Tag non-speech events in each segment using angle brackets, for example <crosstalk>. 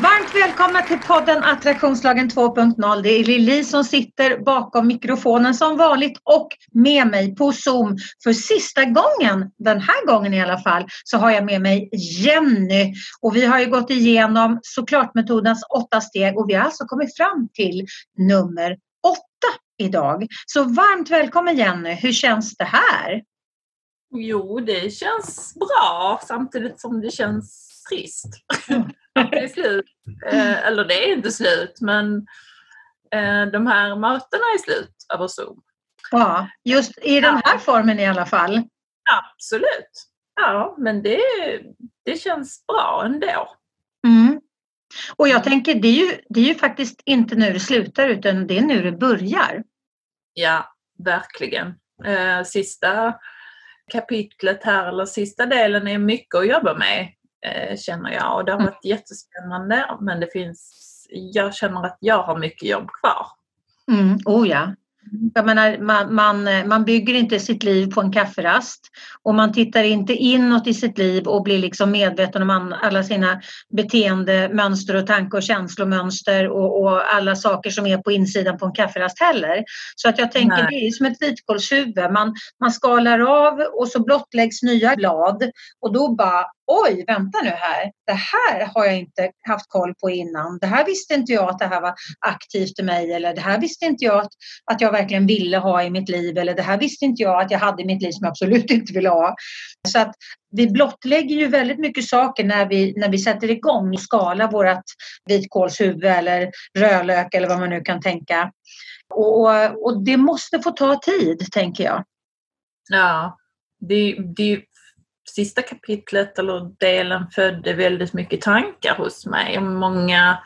Varmt välkomna till podden Attraktionslagen 2.0. Det är Lili som sitter bakom mikrofonen som vanligt och med mig på Zoom för sista gången, den här gången i alla fall, så har jag med mig Jenny. Och vi har ju gått igenom såklart metodens åtta steg och vi har alltså kommit fram till nummer åtta idag. Så varmt välkommen Jenny, hur känns det här? Jo, det känns bra samtidigt som det känns trist. Att det är slut. Eh, eller det är inte slut, men eh, de här mötena är slut över Zoom. Ja, just i den här formen i alla fall. Absolut. Ja, men det, det känns bra ändå. Mm. Och jag tänker, det är, ju, det är ju faktiskt inte nu det slutar utan det är nu det börjar. Ja, verkligen. Eh, sista kapitlet här, eller sista delen, är mycket att jobba med känner jag. Och det har mm. varit mm. jättespännande men det finns, jag känner att jag har mycket jobb kvar. Mm, oh ja. Jag menar, man, man, man bygger inte sitt liv på en kafferast och man tittar inte inåt i sitt liv och blir liksom medveten om alla sina beteendemönster och tanke och känslomönster och, och, alla saker som är på insidan på en kafferast heller. Så att jag tänker Nej. det är som ett vitkålshuvud. Man, man skalar av och så blottläggs nya blad och då bara oj, vänta nu här, det här har jag inte haft koll på innan. Det här visste inte jag att det här var aktivt i mig eller det här visste inte jag att, att jag verkligen ville ha i mitt liv eller det här visste inte jag att jag hade i mitt liv som jag absolut <laughs> inte ville ha. Så att vi blottlägger ju väldigt mycket saker när vi, när vi sätter igång och skalar vårt vitkålshuvud eller rödlök eller vad man nu kan tänka. Och, och det måste få ta tid, tänker jag. Ja, det, det sista kapitlet eller delen födde väldigt mycket tankar hos mig. Många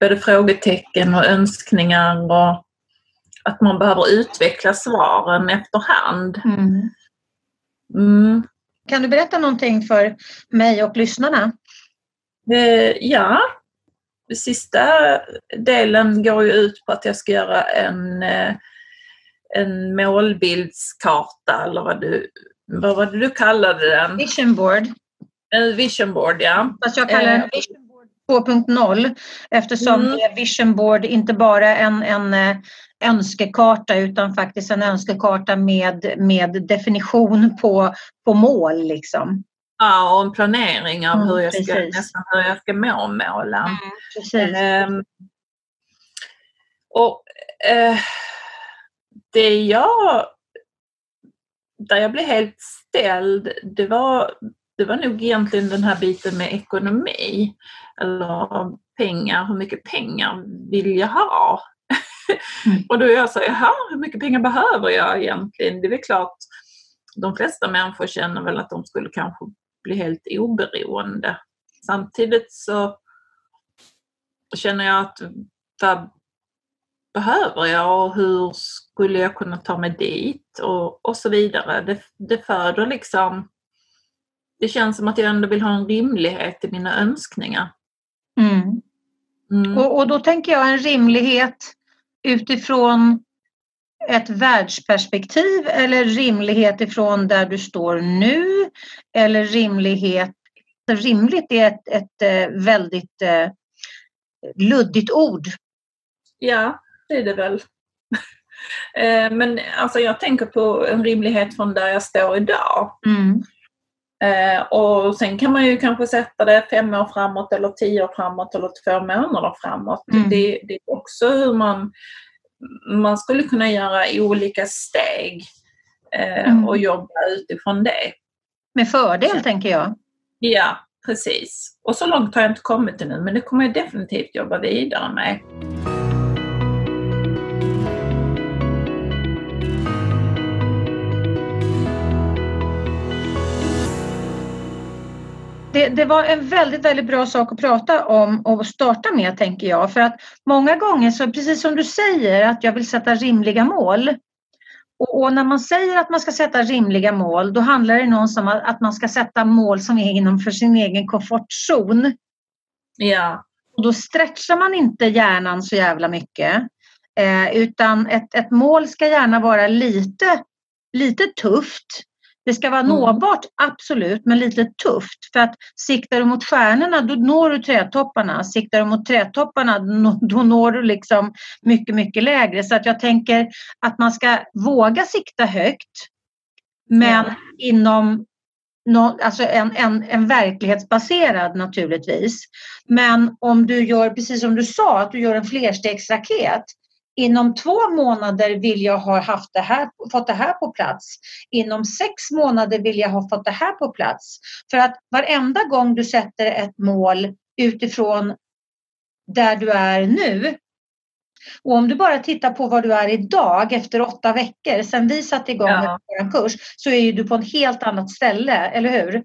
både frågetecken och önskningar och att man behöver utveckla svaren efterhand. Mm. Mm. Kan du berätta någonting för mig och lyssnarna? Eh, ja, sista delen går ju ut på att jag ska göra en, eh, en målbildskarta eller vad du vad var det du kallade den? Vision board. En vision board, ja. Fast jag kallar den eh, vision board 2.0 eftersom mm. vision board inte bara en, en eh, önskekarta utan faktiskt en önskekarta med, med definition på, på mål. Liksom. Ja, och en planering av mm, hur, jag ska, nästan hur jag ska målen. Mm, um, och uh, det jag där jag blev helt ställd, det var, det var nog egentligen den här biten med ekonomi. Eller pengar, hur mycket pengar vill jag ha? Mm. <laughs> och då är jag så här, hur mycket pengar behöver jag egentligen? Det är väl klart, de flesta människor känner väl att de skulle kanske bli helt oberoende. Samtidigt så känner jag att vad behöver jag och hur skulle jag kunna ta mig dit och, och så vidare. Det, det föder liksom, det känns som att jag ändå vill ha en rimlighet i mina önskningar. Mm. Mm. Och, och då tänker jag en rimlighet utifrån ett världsperspektiv eller rimlighet ifrån där du står nu eller rimlighet Rimligt är ett, ett eh, väldigt eh, luddigt ord. Ja, är det väl. <laughs> Eh, men alltså jag tänker på en rimlighet från där jag står idag. Mm. Eh, och sen kan man ju kanske sätta det fem år framåt eller tio år framåt eller två månader framåt. Mm. Det, det, är också hur man, man skulle kunna göra olika steg eh, mm. och jobba utifrån det. Med fördel Så. tänker jag. Ja, precis. Och så långt har jag inte kommit ännu men det kommer jag definitivt jobba vidare med. Det, det, var en väldigt, väldigt bra sak att prata om och starta med tänker jag. För att många gånger så precis som du säger att jag vill sätta rimliga mål. Och, och, när man säger att man ska sätta rimliga mål, då handlar det någonstans om att man ska sätta mål som är inom för sin egen komfortzon. Ja. Och då stretchar man inte hjärnan så jävla mycket. Eh, utan ett, ett mål ska gärna vara lite, lite tufft. Det ska vara mm. nåbart, absolut, men lite tufft. För att siktar du mot stjärnorna, då når du trädtopparna. Siktar du mot trädtopparna, då når du liksom mycket, mycket lägre. Så att jag tänker att man ska våga sikta högt. Men ja. inom no, alltså en, en, en verklighetsbaserad naturligtvis. Men om du gör, precis som du sa, att du gör en flerstegsraket Inom två månader vill jag ha haft det här, fått det här på plats. Inom sex månader vill jag ha fått det här på plats. För att varenda gång du sätter ett mål utifrån där du är nu. Och om du bara tittar på var du är idag efter åtta veckor sedan vi satte igång ja. vår kurs så är du på ett helt annat ställe, eller hur?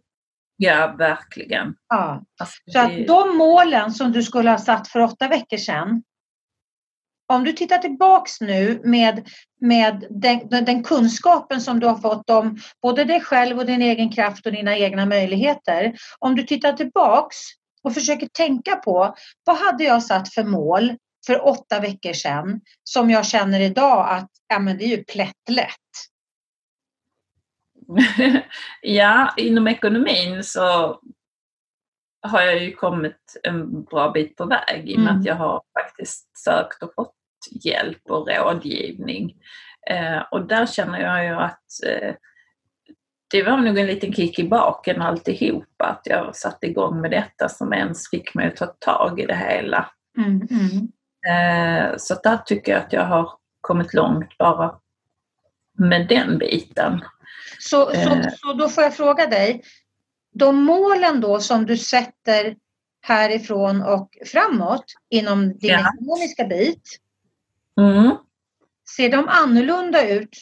Ja, verkligen. Ja. Alltså, så att de målen som du skulle ha satt för åtta veckor sedan om du tittar tillbaks nu med, med den, den, kunskapen som du har fått om både dig själv och din egen kraft och dina egna möjligheter. Om du tittar tillbaks och försöker tänka på vad hade jag satt för mål för åtta veckor sedan som jag känner idag att ja, men det är ju plättlätt. <laughs> ja, inom ekonomin så har jag ju kommit en bra bit på väg i och med mm. att jag har faktiskt sökt och fått hjälp och rådgivning. Eh, och där känner jag ju att eh, det var nog en liten kick i baken alltihopa att jag satte igång med detta som ens fick mig att ta tag i det hela. Mm, mm. Eh, så där tycker jag att jag har kommit långt bara med den biten. Så, så, så då får jag fråga dig, de målen då som du sätter härifrån och framåt inom din ja. ekonomiska bit, Mm. Ser de annorlunda ut,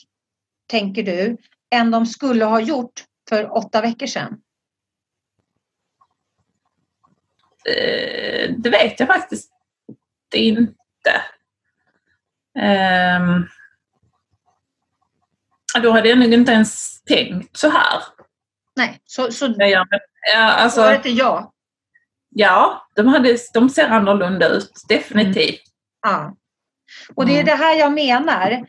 tänker du, än de skulle ha gjort för åtta veckor sedan? Eh, det vet jag faktiskt inte. Um, då hade jag nog inte ens tänkt så här. Nej, så, så ja, alltså, svaret är ja? Ja, de, hade, de ser annorlunda ut, definitivt. Mm. Ja. Och det är mm. det här jag menar.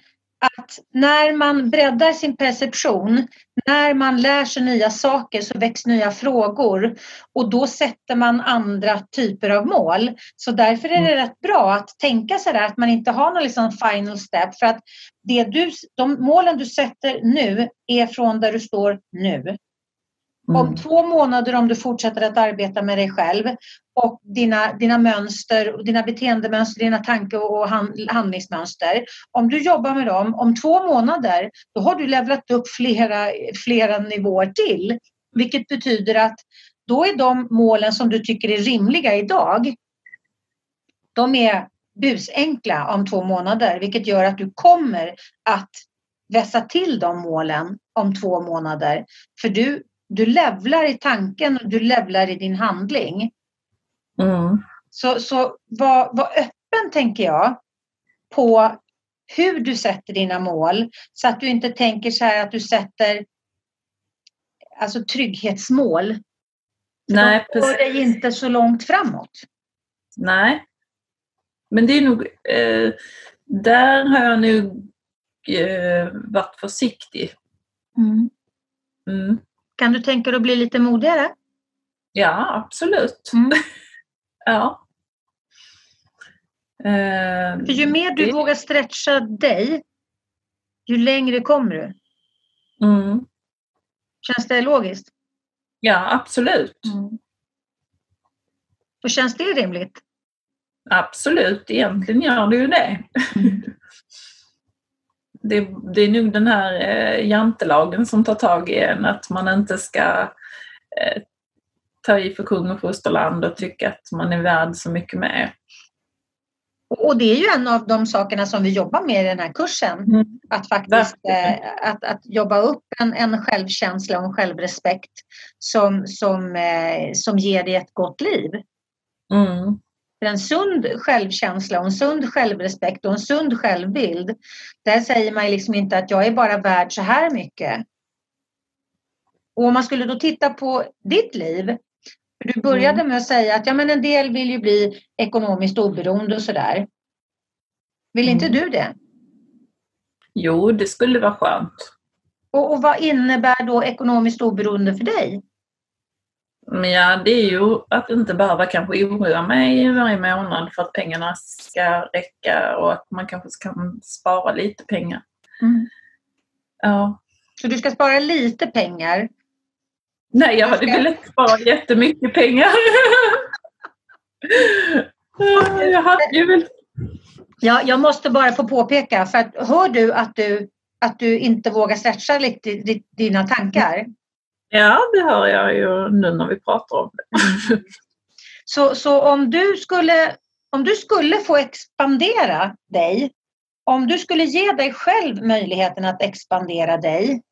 Att när man breddar sin perception, när man lär sig nya saker så väcks nya frågor och då sätter man andra typer av mål. Så därför är det mm. rätt bra att tänka sådär att man inte har någon liksom final step för att det du, de målen du sätter nu är från där du står nu. Mm. Om två månader om du fortsätter att arbeta med dig själv och dina, dina mönster, och dina beteendemönster, dina tanke och handlingsmönster. Om du jobbar med dem om två månader, då har du levlat upp flera, flera nivåer till. Vilket betyder att då är de målen som du tycker är rimliga idag, de är busenkla om två månader, vilket gör att du kommer att vässa till de målen om två månader. För du du levlar i tanken och du levlar i din handling. Mm. Så, så var, var öppen, tänker jag, på hur du sätter dina mål så att du inte tänker så här att du sätter alltså trygghetsmål. Nej, de får dig inte så långt framåt. Nej. Men det är nog, eh, där har jag nog eh, varit försiktig. Mm. Mm. Kan du tänka dig att bli lite modigare? Ja, absolut. Mm. <laughs> ja. För ju mer du det... vågar stretcha dig, ju längre kommer du. Mm. Känns det logiskt? Ja, absolut. Mm. Och känns det rimligt? Absolut, egentligen gör det ju det. Mm. <laughs> det, det är nog den här eh, jantelagen som tar tag i en, att man inte ska eh, ta i för kung och fosterland och tycka att man är värd så mycket mer. Och det är ju en av de sakerna som vi jobbar med i den här kursen. Mm. Att faktiskt eh, att, att jobba upp en, en självkänsla och en självrespekt som, som, eh, som ger dig ett gott liv. Mm. För en sund självkänsla och en sund självrespekt och en sund självbild, där säger man liksom inte att jag är bara värd så här mycket. Och om man skulle då titta på ditt liv, du började mm. med att säga att ja, men en del vill ju bli ekonomiskt oberoende och sådär. Vill inte mm. du det? Jo, det skulle vara skönt. Och, och vad innebär då ekonomiskt oberoende för dig? Men ja, det är ju att inte behöva kanske oroa mig varje månad för att pengarna ska räcka och att man kanske kan spara lite pengar. Mm. Ja. Så du ska spara lite pengar? Nej, jag hade velat spara jättemycket pengar. <laughs> jag hade ju väl... Ja, jag måste bara få påpeka, för att hör du att du, att du inte vågar stretcha lite dina tankar? Ja, det hör jag ju nu när vi pratar om det. så, så om, du skulle, om du skulle få expandera dig, om du skulle ge dig själv möjligheten att expandera dig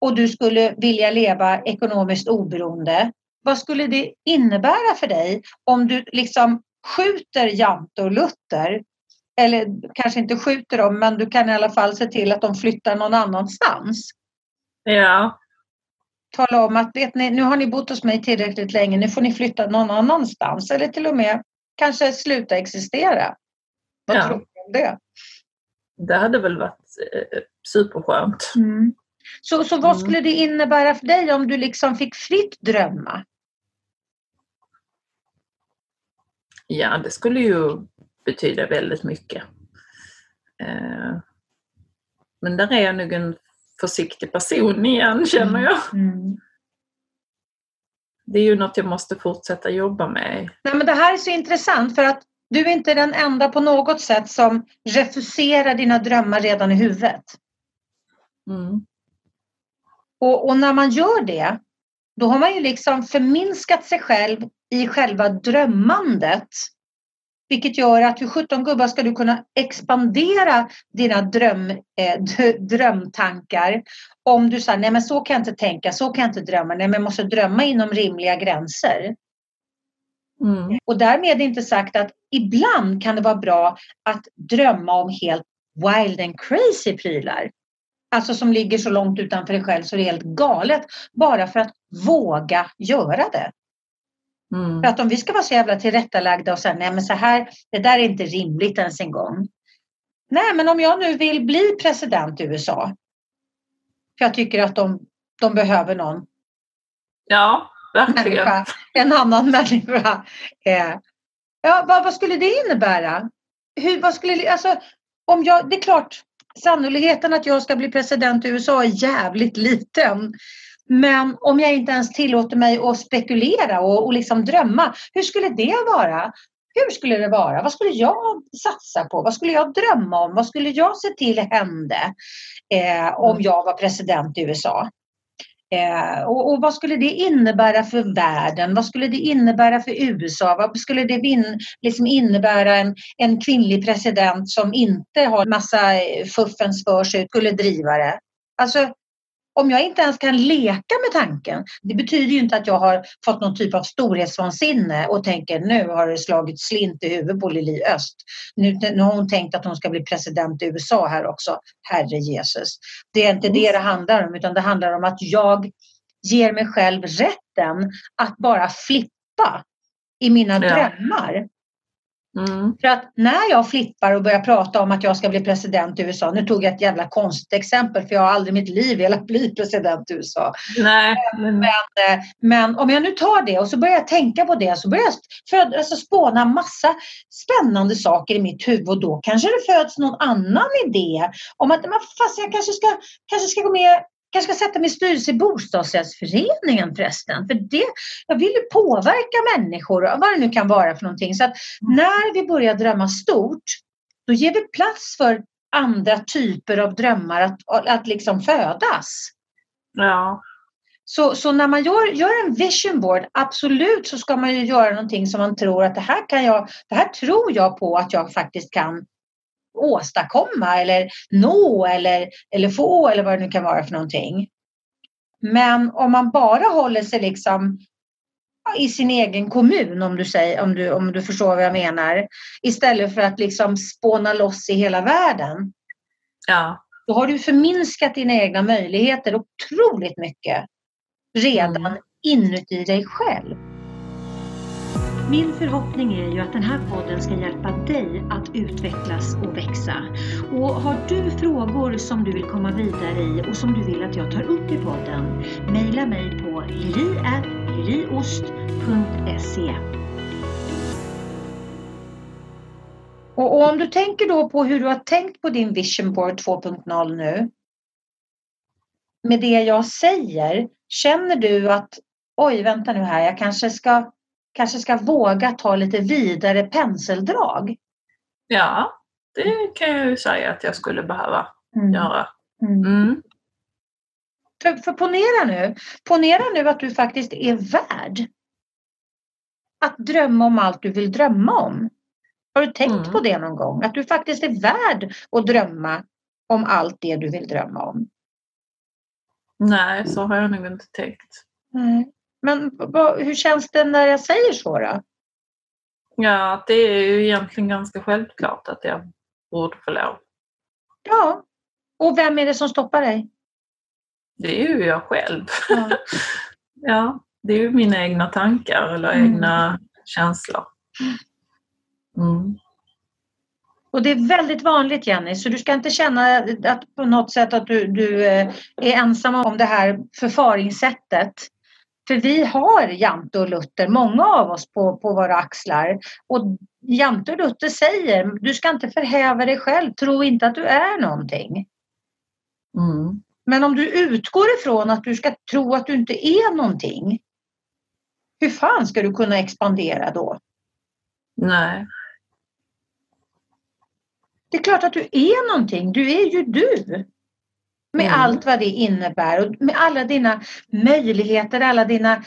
och du skulle vilja leva ekonomiskt oberoende, vad skulle det innebära för dig om du liksom skjuter Jante och Luther eller kanske inte skjuter dem, men du kan i alla fall se till att de flyttar någon annanstans. Ja tala om att vet ni, nu har ni bott hos mig tillräckligt länge, nu får ni flytta någon annanstans eller till och med kanske sluta existera. Vad ja. tror du om det? Det hade väl varit eh, superskönt. Mm. Så, så vad mm. skulle det innebära för dig om du liksom fick fritt drömma? Ja, det skulle ju betyda väldigt mycket. Eh, men där är jag nog en försiktig person igen känner jag. Mm. mm. Det är ju något jag måste fortsätta jobba med. Nej, men det här är så intressant för att du är inte den enda på något sätt som refuserar dina drömmar redan i huvudet. Mm. Och, och, när man gör det, då har man ju liksom förminskat sig själv i själva drömmandet. Vilket gör att hur 17 gubbar ska du kunna expandera dina dröm, eh, drömtankar om du säger nej men så kan jag inte tänka, så kan jag inte drömma, nej men jag måste drömma inom rimliga gränser. Mm. Och därmed inte sagt att ibland kan det vara bra att drömma om helt wild and crazy prylar. Alltså som ligger så långt utanför dig själv så det är helt galet. Bara för att våga göra det. Mm. För att om vi ska vara så jävla tillrättalagda och säga nej men så här, det där är inte rimligt ens en gång. Nej men om jag nu vill bli president i USA. För jag tycker att de, de behöver någon. Ja, verkligen. Människa, en annan <laughs> människa. Eh, ja, vad, vad, skulle det innebära? Hur, vad skulle, alltså, om jag, det är klart, sannolikheten att jag ska bli president i USA är jävligt liten. Men om jag inte ens tillåter mig att spekulera och, och liksom drömma, hur skulle det vara? Hur skulle det vara? Vad skulle jag satsa på? Vad skulle jag drömma om? Vad skulle jag se till hände eh, om mm. jag var president i USA? Eh, och, och, vad skulle det innebära för världen? Vad skulle det innebära för USA? Vad skulle det in, liksom innebära en, en kvinnlig president som inte har massa fuffens för sig, skulle driva det? Alltså, om jag inte ens kan leka med tanken, det betyder ju inte att jag har fått någon typ av storhetsvansinne och tänker nu har det slagit slint i huvudet på Lili Öst. Nu, nu har hon tänkt att hon ska bli president i USA här också. Herre Jesus. Det är inte det det handlar om utan det handlar om att jag ger mig själv rätten att bara flippa i mina ja. drömmar. Mm. För att när jag flippar och börjar prata om att jag ska bli president i USA, nu tog jag ett jävla konstigt exempel för jag har aldrig i mitt liv velat bli president i USA. Nej. Men, men, men, om jag nu tar det och så börjar jag tänka på det så börjar jag föd, alltså spåna massa spännande saker i mitt huvud och då kanske det föds någon annan idé om att fast jag kanske ska, kanske ska gå med kanske ska sätta mig i styrelse i bostadsrättsföreningen förresten. För det, jag vill ju påverka människor, vad det nu kan vara för någonting. Så att mm. när vi börjar drömma stort, då ger vi plats för andra typer av drömmar att, att liksom födas. Ja. Så, så när man gör, gör en vision board, absolut så ska man ju göra någonting som man tror att det här kan jag, det här tror jag på att jag faktiskt kan åstadkomma eller nå eller, eller få eller vad det nu kan vara för någonting. Men om man bara håller sig liksom i sin egen kommun om du, säger, om, du, om du förstår vad jag menar. Istället för att liksom spåna loss i hela världen. Ja. Då har du förminskat dina egna möjligheter otroligt mycket redan mm. inuti dig själv. Min förhoppning är ju att den här podden ska hjälpa dig att utvecklas och växa. Och har du frågor som du vill komma vidare i och som du vill att jag tar upp i podden, mejla mig på lili.liliost.se och, och om du tänker då på hur du har tänkt på din Vision Board 2.0 nu med det jag säger, känner du att oj, vänta nu här, jag kanske ska kanske ska våga ta lite vidare penseldrag. Ja, det kan jag ju säga att jag skulle behöva mm. göra. Mm. mm. För, för ponera nu, ponera nu att du faktiskt är värd att drömma om allt du vill drömma om. Har du tänkt mm. på det någon gång? Att du faktiskt är värd att drömma om allt det du vill drömma om? Nej, så har jag nog inte tänkt. Nej. Men hur känns det när jag säger så då? Ja, det är ju egentligen ganska självklart att jag borde få lov. Ja, och vem är det som stoppar dig? Det är ju jag själv. Ja, <laughs> ja det är ju mina egna tankar eller mm. egna känslor. Mm. Och det är väldigt vanligt Jenny, så du ska inte känna att på något sätt att du, du eh, är ensam om det här förfaringssättet. För vi har Jante och Luther, många av oss på, på våra axlar. Och Jante och Luther säger, du ska inte förhäva dig själv, tro inte att du är någonting. Mm. Men om du utgår ifrån att du ska tro att du inte är någonting, hur fan ska du kunna expandera då? Nej. Det är klart att du är någonting, du är ju du. Med mm. allt vad det innebär och med alla dina möjligheter, alla dina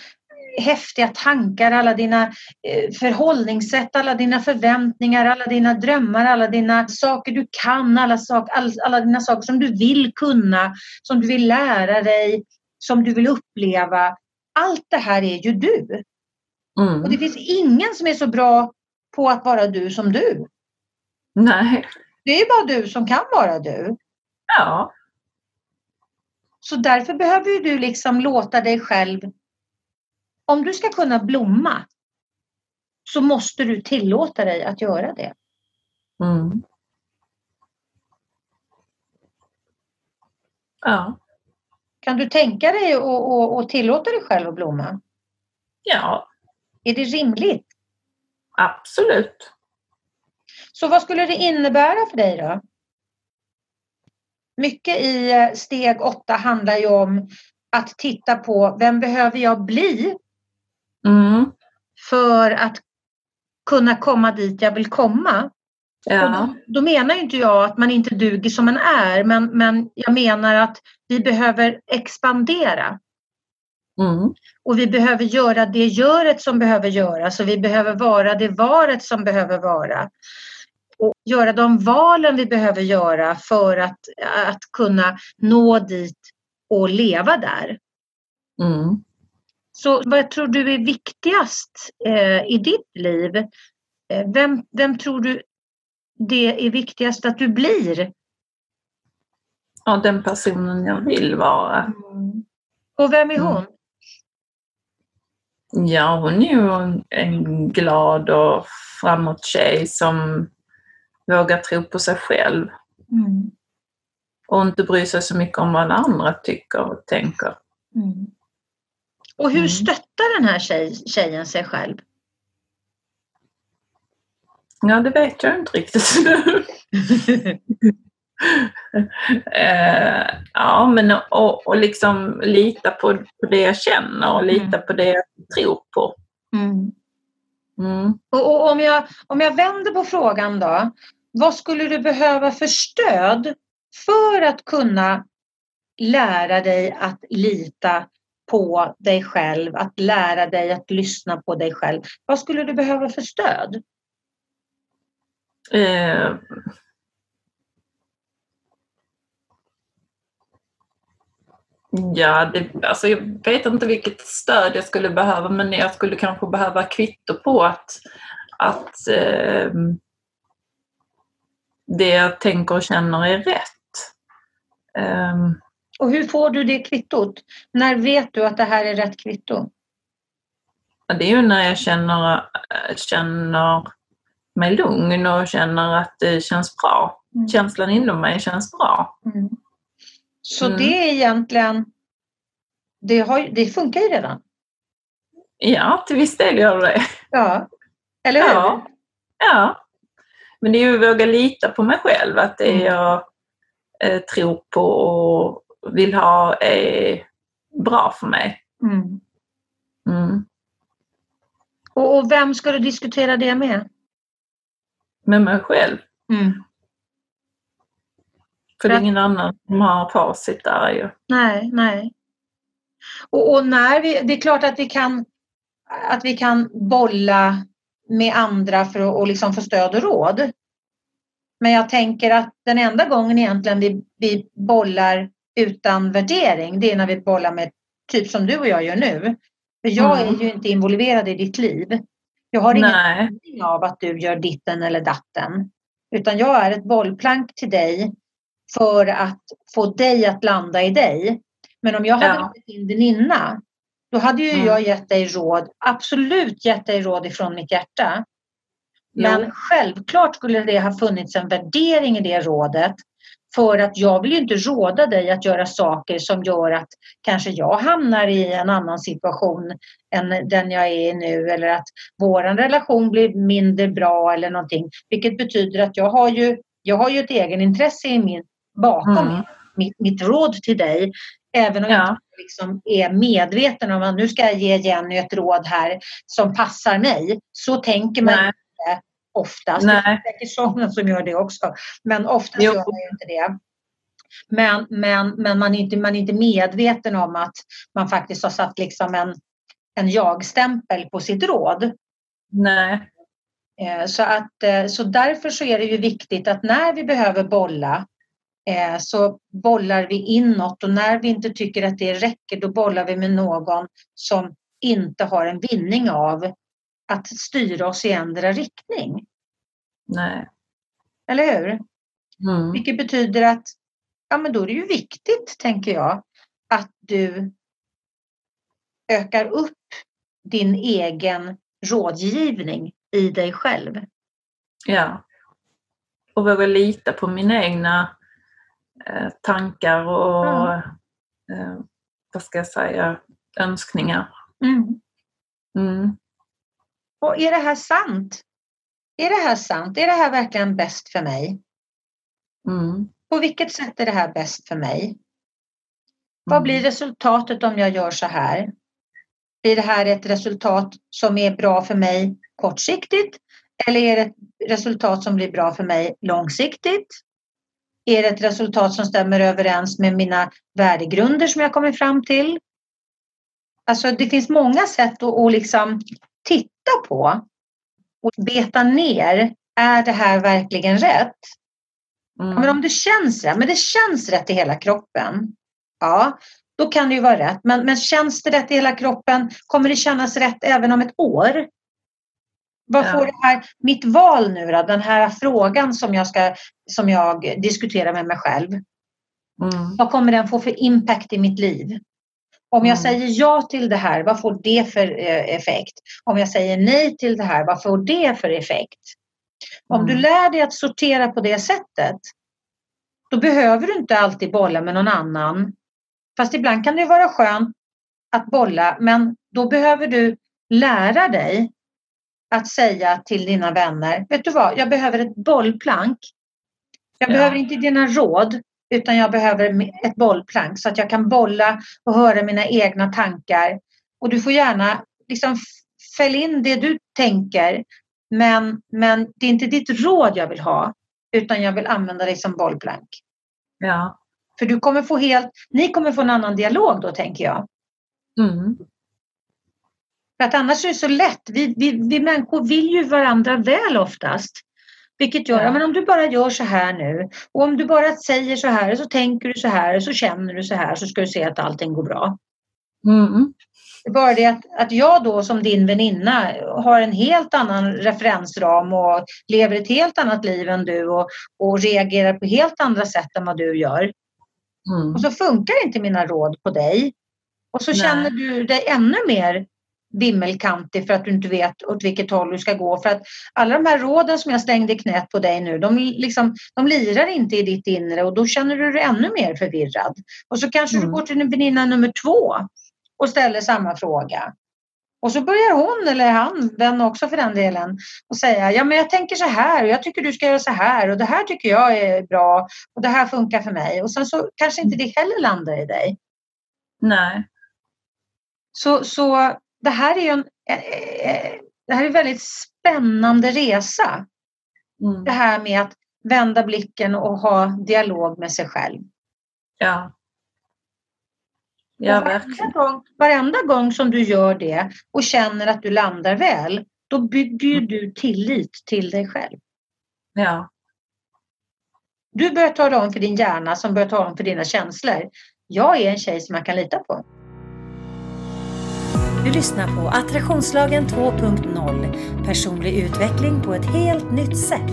häftiga tankar, alla dina eh, förhållningssätt, alla dina förväntningar, alla dina drömmar, alla dina saker du kan, alla, sak, all, alla dina saker som du vill kunna, som du vill lära dig, som du vill uppleva. Allt det här är ju du. Mm. Och det finns ingen som är så bra på att vara du som du. Nej. Det är bara du som kan vara du. Ja. Så därför behöver du liksom låta dig själv, om du ska kunna blomma, så måste du tillåta dig att göra det. Mm. Ja. Kan du tänka dig att tillåta dig själv att blomma? Ja. Är det rimligt? Absolut. Så vad skulle det innebära för dig då? Mycket i eh, steg åtta handlar ju om att titta på vem behöver jag bli mm. för att kunna komma dit jag vill komma. Ja. Då, då, menar inte jag att man inte duger som man är men, men jag menar att vi behöver expandera. Mm. Och vi behöver göra det göret som behöver göras och vi behöver vara det varet som behöver vara och göra de valen vi behöver göra för att, att kunna nå dit och leva där. Mm. Så vad tror du är viktigast eh, i ditt liv? Eh, vem, vem tror du det är viktigast att du blir? Ja, den personen jag vill vara. Mm. Och vem är hon? Mm. Ja, hon är ju en glad och framåt tjej som våga tro på sig själv. Mm. Och inte bry sig så mycket om vad andra tycker och tänker. Mm. Och hur mm. stöttar den här tjej, tjejen sig själv? Ja, det vet jag inte riktigt. uh, <laughs> ja, men och, och liksom lita på, på det jag känner och lita mm. på det jag tror på. Mm. Mm. Och, och, om, jag, om jag vänder på frågan då. Vad skulle du behöva för stöd för att kunna lära dig att lita på dig själv, att lära dig att lyssna på dig själv. Vad skulle du behöva för stöd? Eh, Ja, det, alltså jag vet inte vilket stöd jag skulle behöva men jag skulle kanske behöva kvitto på att, att eh, det jag tänker och känner är rätt. Um, och hur får du det kvittot? När vet du att det här är rätt kvitto? Det är ju när jag känner, eh, känner mig lugn och känner att det känns bra. Mm. Känslan inom mig känns bra. Mm. Så mm. det är egentligen, det, har, det funkar ju redan? Ja, till viss del gör det Ja, eller hur? Ja. ja. Men det är ju att våga lita på mig själv, att det mm. jag eh, tror på och vill ha är bra för mig. Mm. Mm. Och, och, vem ska du diskutera det med? Med mig själv. Mm. För det är ingen annan som har facit där ju. Nej, nej. Och, och, när vi, det är klart att vi kan att vi kan bolla med andra för att och liksom få stöd och råd. Men jag tänker att den enda gången egentligen vi, vi bollar utan värdering, det är när vi bollar med typ som du och jag gör nu. För jag mm. är ju inte involverad i ditt liv. Jag har ingen aning av att du gör ditten eller datten. Utan jag är ett bollplank till dig för att få dig att landa i dig. Men om jag hade ja. varit din väninna, då hade ju mm. jag gett dig råd, absolut gett dig råd ifrån mitt hjärta. Men jo. självklart skulle det ha funnits en värdering i det rådet för att jag vill ju inte råda dig att göra saker som gör att kanske jag hamnar i en annan situation än den jag är i nu eller att vår relation blir mindre bra eller någonting. Vilket betyder att jag har ju, jag har ju ett egenintresse i min, bakom mm. mitt, mitt råd till dig. Även om ja. jag inte liksom är medveten om att nu ska jag ge Jenny ett råd här som passar mig. Så tänker man Nej oftast. Nej. Det är säkert sådana som gör det också. Men oftast jo. gör man ju inte det. Men, men, men man, är inte, man är inte medveten om att man faktiskt har satt liksom en, en jag-stämpel på sitt råd. Nej. Eh, så, att, eh, så därför så är det ju viktigt att när vi behöver bolla eh, så bollar vi inåt och när vi inte tycker att det räcker då bollar vi med någon som inte har en vinning av att styra oss i ändra riktning. Nej. Eller hur? Mm. Vilket betyder att ja, men då är det ju viktigt, tänker jag, att du ökar upp din egen rådgivning i dig själv. Ja. Och våga lita på mina egna tankar och mm. eh, vad ska jag säga, önskningar. Mm. Mm. Och är det här sant? Är det här sant? Är det här verkligen bäst för mig? Mm. På vilket sätt är det här bäst för mig? Mm. Vad blir resultatet om jag gör så här? Blir det här ett resultat som är bra för mig kortsiktigt? Eller är det ett resultat som blir bra för mig långsiktigt? Är det ett resultat som stämmer överens med mina värdegrunder som jag kommit fram till? Alltså det finns många sätt att, att liksom titta på och beta ner. Är det här verkligen rätt? Mm. men om det känns rätt, men det känns rätt i hela kroppen. Ja, då kan det ju vara rätt. Men, men känns det rätt i hela kroppen? Kommer det kännas rätt även om ett år? Vad får det här, mitt val nu då, den här frågan som jag, ska, som jag diskuterar med mig själv. Mm. Vad kommer den få för impact i mitt liv? Om jag mm. säger ja till det här, vad får det för eh, effekt? Om jag säger nej till det här, vad får det för effekt? Om du mm. lär dig att sortera på det sättet, då behöver du inte alltid bolla med någon annan. Fast ibland kan det vara skönt att bolla, men då behöver du lära dig att säga till dina vänner, vet du vad, jag behöver ett bollplank. Jag ja. behöver inte dina råd, utan jag behöver ett bollplank så att jag kan bolla och höra mina egna tankar. Och du får gärna liksom fäll in det du tänker men, men det är inte ditt råd jag vill ha utan jag vill använda dig som bollplank. Ja. För du kommer få helt, ni kommer få en annan dialog då tänker jag. Mm. För att annars är det så lätt. Vi, vi, vi människor vill ju varandra väl oftast. Vilket gör, ja. men om du bara gör så här nu och om du bara säger så här så tänker du så här så känner du så här så ska du se att allting går bra. Mm. Det är bara det att, att jag då som din väninna har en helt annan referensram och lever ett helt annat liv än du och, och reagerar på helt andra sätt än vad du gör. Mm. Och så funkar inte mina råd på dig. Och så Nej. känner du dig ännu mer vimmelkantig för att du inte vet åt vilket håll du ska gå. För att alla de här råden som jag slängde i knät på dig nu, de, liksom, de lirar inte i ditt inre och då känner du dig ännu mer förvirrad. Och så kanske mm. du går till din väninna nummer två och ställer samma fråga. Och så börjar hon eller han, den också för den delen, och säga ja men jag tänker så här och jag tycker du ska göra så här och det här tycker jag är bra och det här funkar för mig. Och sen så kanske inte det heller landar i dig. Nej. Så, så det här är ju en, eh, eh, det här är en väldigt spännande resa. Mm. Det här med att vända blicken och ha dialog med sig själv. Ja. Ja, varenda, gång, varenda gång som du gör det och känner att du landar väl, då bygger ju du tillit till dig själv. Ja. Du börjar tala om för din hjärna som börjar tala om för dina känslor. Jag är en tjej som man kan lita på. Du lyssnar på Attraktionslagen 2.0 Personlig utveckling på ett helt nytt sätt.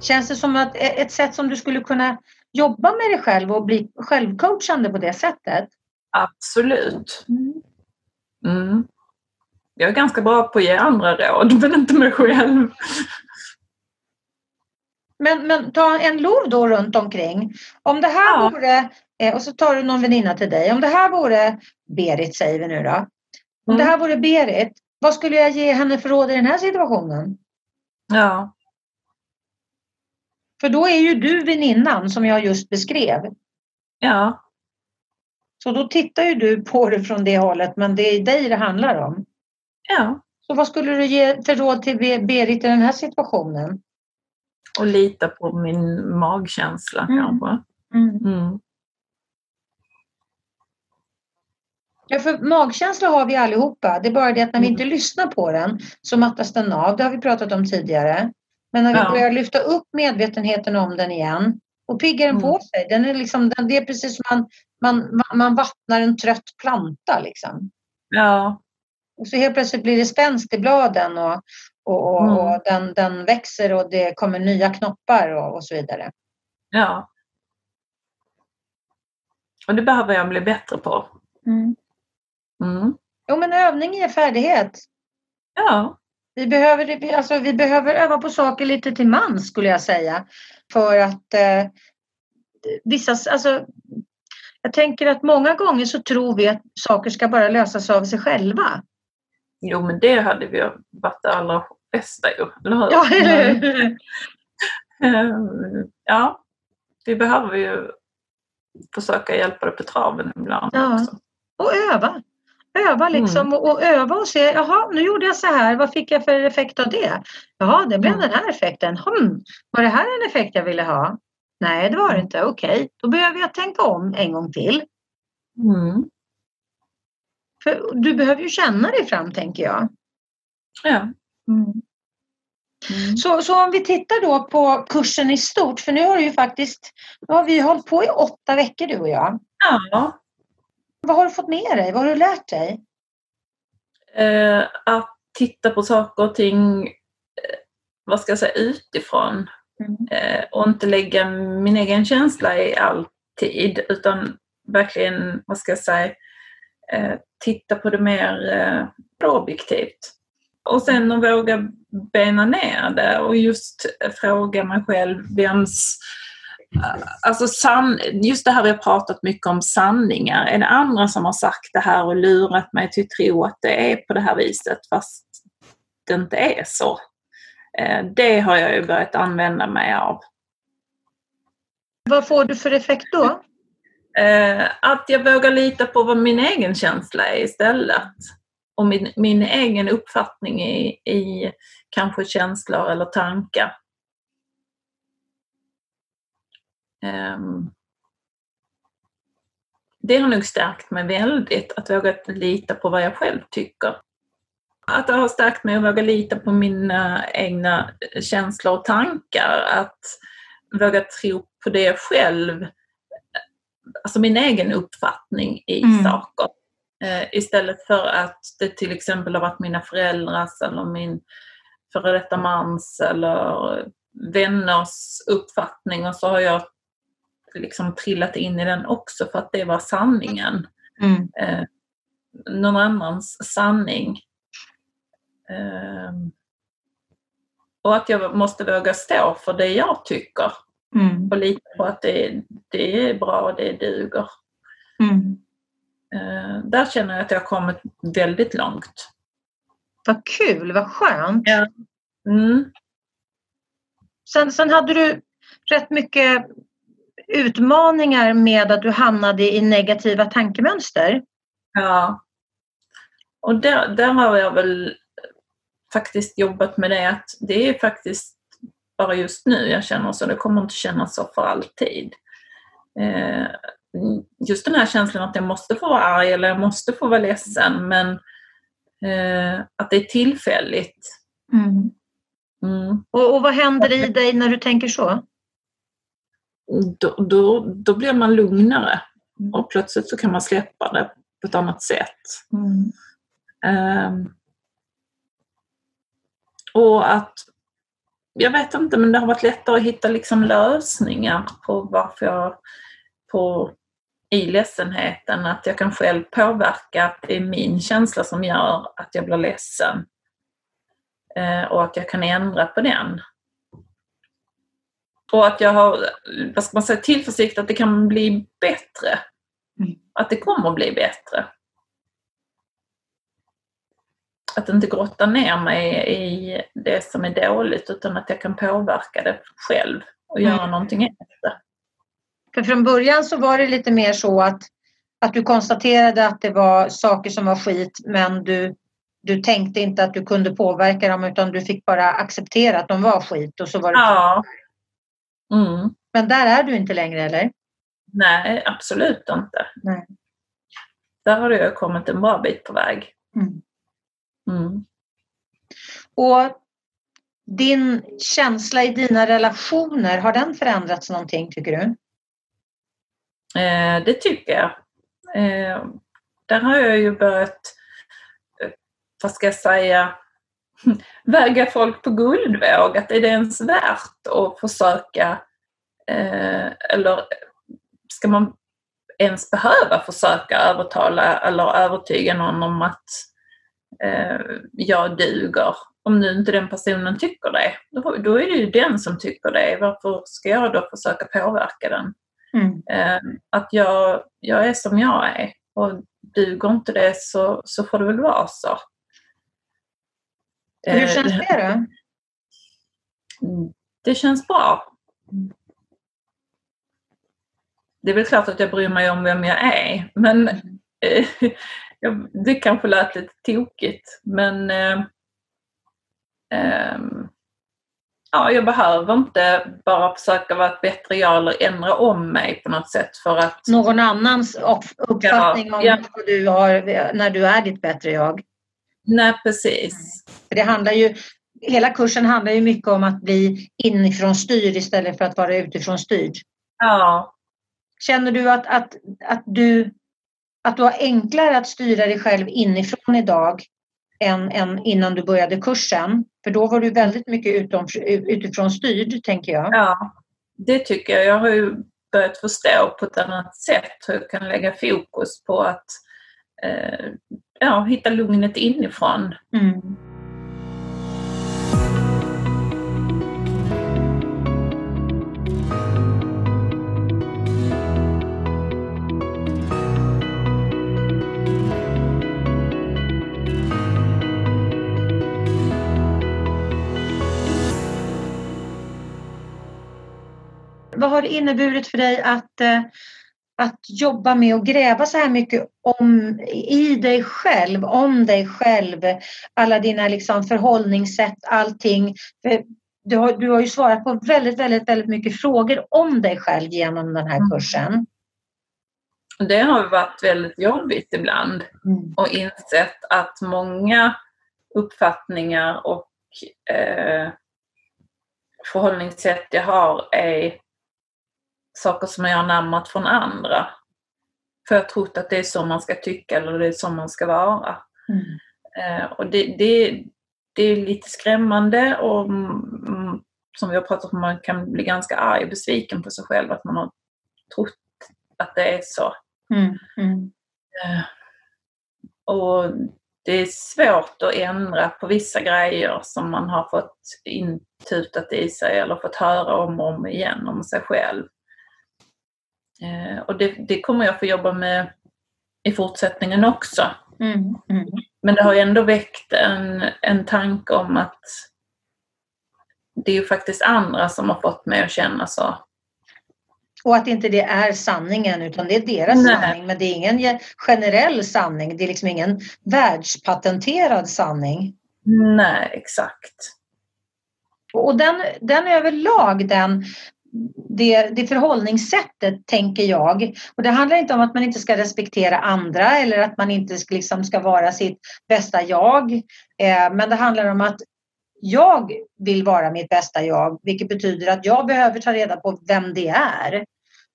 Känns det som att ett sätt som du skulle kunna jobba med dig själv och bli självcoachande på det sättet? Absolut. Mm. Jag är ganska bra på att ge andra råd, men inte mig själv. Men, men ta en lov då runt omkring. Om det här ja. vore, eh, och så tar du någon väninna till dig. Om det här vore Berit, säger vi nu då. Om mm. det här vore Berit, vad skulle jag ge henne för råd i den här situationen? Ja. För då är ju du väninnan som jag just beskrev. Ja. Så då tittar ju du på det från det hållet, men det är dig det handlar om. Ja. Så vad skulle du ge för råd till Berit i den här situationen? Och lita på min magkänsla mm. kanske. Mm. Mm. Ja, för magkänsla har vi allihopa. Det är bara det att när vi mm. inte lyssnar på den så mattas den av. Det har vi pratat om tidigare. Men när vi ja. börjar lyfta upp medvetenheten om den igen och piggar den mm. på sig. Den är liksom, den, det är precis som man, man, man vattnar en trött planta. Liksom. Ja. Och så helt plötsligt blir det spänst i bladen och, och, och, mm. och den, den växer och det kommer nya knoppar och, så vidare. Ja. Och det behöver jag bli bättre på. Mm. Mm. Jo, men övning ger färdighet. Ja. Vi behöver, alltså, vi behöver öva på saker lite till mans skulle jag säga. För att eh, vissa, alltså, jag tänker att många gånger så tror vi att saker ska bara lösas av sig själva. Jo, men det hade vi varit det allra bästa ju, eller hur? Ja? <laughs> Ehm, ja, vi behöver ju försöka hjälpa det på traven ibland ja. också. Och öva. Öva liksom mm. och, öva och se, jaha nu gjorde jag så här, vad fick jag för effekt av det? Jaha, det blev mm. den här effekten. Hmm, var det här en effekt jag ville ha? Nej, det var det mm. inte. Okej, okay. då behöver jag tänka om en gång till. Mm. För du behöver ju känna dig fram, tänker jag. Ja. Mm. Mm. Så, så om vi tittar då på kursen i stort, för nu har du ju faktiskt, nu har vi hållit på i åtta veckor du och jag. Ja. Vad har du fått med dig? Vad har du lärt dig? Eh, att titta på saker och ting, eh, vad ska jag säga, utifrån. Mm. Eh, och inte lägga min egen känsla i alltid utan verkligen, vad ska jag säga, eh, titta på det mer eh, objektivt. Och sen att våga bena ner det och just fråga mig själv vems eh, Alltså san, just det här vi har pratat mycket om sanningar. Är det andra som har sagt det här och lurat mig till att tro att det är på det här viset fast det inte är så? Eh, det har jag ju börjat använda mig av. Vad får du för effekt då? Eh, att jag vågar lita på vad min egen känsla är istället. Och min, min egen uppfattning i, i kanske känslor eller tankar. Ehm. Det har nog stärkt mig väldigt, att våga lita på vad jag själv tycker. Att det har stärkt mig att våga lita på mina egna känslor och tankar, att våga tro på det själv, alltså min egen uppfattning i mm. saker. Eh, istället för att det till exempel har varit mina föräldrars eller min före detta mans eller vänners uppfattning och så har jag liksom trillat in i den också för att det var sanningen. Mm. Eh, någon annans sanning. Eh, och att jag måste våga stå för det jag tycker. Mm. Och lita på att det, det är bra och det duger. Mm. Eh, där känner jag att jag har kommit väldigt långt. Vad kul, vad skönt. Ja. Mm. Sen, sen hade du rätt mycket utmaningar med att du hamnade i negativa tankemönster. Ja. Och där, där har jag väl faktiskt jobbat med det att det är faktiskt bara just nu jag känner så. Det kommer inte kännas så för alltid. Eh, just den här känslan att jag måste få vara arg eller jag måste få vara ledsen men eh, att det är tillfälligt. Mm. Mm. Och, och vad händer i dig när du tänker så? Då, då, då blir man lugnare mm. och plötsligt så kan man släppa det på ett annat sätt. Mm. Um, och att, jag vet inte, men det har varit lättare att hitta liksom lösningar på varför jag, på, i ledsenheten, att jag kan själv påverka att det är min känsla som gör att jag blir ledsen. Uh, och att jag kan ändra på den. Och att jag har vad ska man säga, tillförsikt att det kan bli bättre. Mm. Att det kommer att bli bättre. Att inte grotta ner mig i det som är dåligt utan att jag kan påverka det själv och göra mm. någonting efter. För från början så var det lite mer så att, att du konstaterade att det var saker som var skit men du, du tänkte inte att du kunde påverka dem utan du fick bara acceptera att de var skit och så var det Ja, Mm. Men där är du inte längre eller? Nej, absolut inte. Nej. Där har jag kommit en bra bit på väg. Mm. Mm. Och din känsla i dina relationer, har den förändrats någonting tycker du? Eh, det tycker jag. Eh, där har jag ju börjat, eh, vad ska jag säga, <laughs> väga folk på guldvåg, att är det ens värt att försöka eh, eller ska man ens behöva försöka övertala eller övertyga någon om att eh, jag duger? Om nu inte den personen tycker det, då, då är det ju den som tycker det. Varför ska jag då försöka påverka den? Mm. Eh, att jag, jag är som jag är och duger inte det så, så får det väl vara så. Hur eh, känns det då? Mm, det känns bra. Det är väl klart att jag bryr mig om vem jag är, men eh, det kanske lät lite tokigt, men eh, eh, ja, jag behöver inte bara försöka vara ett bättre jag eller ändra om mig på något sätt för att... Någon annans uppfattning ja, om ja. vad du har när du är ditt bättre jag? Nej, precis. Det handlar ju, hela kursen handlar ju mycket om att bli inifrån styrd istället för att vara utifrån styrd. Ja. Känner du att, att, att, du, att du har enklare att styra dig själv inifrån idag än, än innan du började kursen? För då var du väldigt mycket utom, utifrån styrd, tänker jag. Ja, det tycker jag. Jag har ju börjat förstå på ett annat sätt hur jag kan lägga fokus på att eh, ja, hitta lugnet inifrån. Mm. Har det inneburit för dig att eh, att jobba med och gräva så här mycket om, i dig själv, om dig själv, alla dina liksom förhållningssätt, allting. du har, du har ju svarat på väldigt, väldigt, väldigt mycket frågor om dig själv genom den här kursen. Det har varit väldigt jobbigt ibland Mm. och insett att många uppfattningar och eh, förhållningssätt jag har är saker som jag har namnat från andra. För jag har trott att det är så man ska tycka eller det är så man ska vara. Mm. Eh, och det, det, det är lite skrämmande och mm, som vi har pratat om, man kan bli ganska arg och besviken på sig själv att man har trott att det är så. Mm. Mm. Eh, och det är svårt att ändra på vissa grejer som man har fått intutat i sig eller fått höra om och om igen om sig själv. Eh, och det, det kommer jag få jobba med i fortsättningen också. Mm. Mm. Men det har ju ändå väckt en, en tanke om att det är ju faktiskt andra som har fått mig att känna så. Och att inte det är sanningen utan det är deras Nej. sanning men det är ingen ge- generell sanning. Det är liksom ingen världspatenterad sanning. Nej, exakt. Och den, den överlag, den, det, det förhållningssättet tänker jag. Och det handlar inte om att man inte ska respektera andra eller att man inte ska, liksom ska vara sitt bästa jag. Eh, men det handlar om att jag vill vara mitt bästa jag, vilket betyder att jag behöver ta reda på vem det är.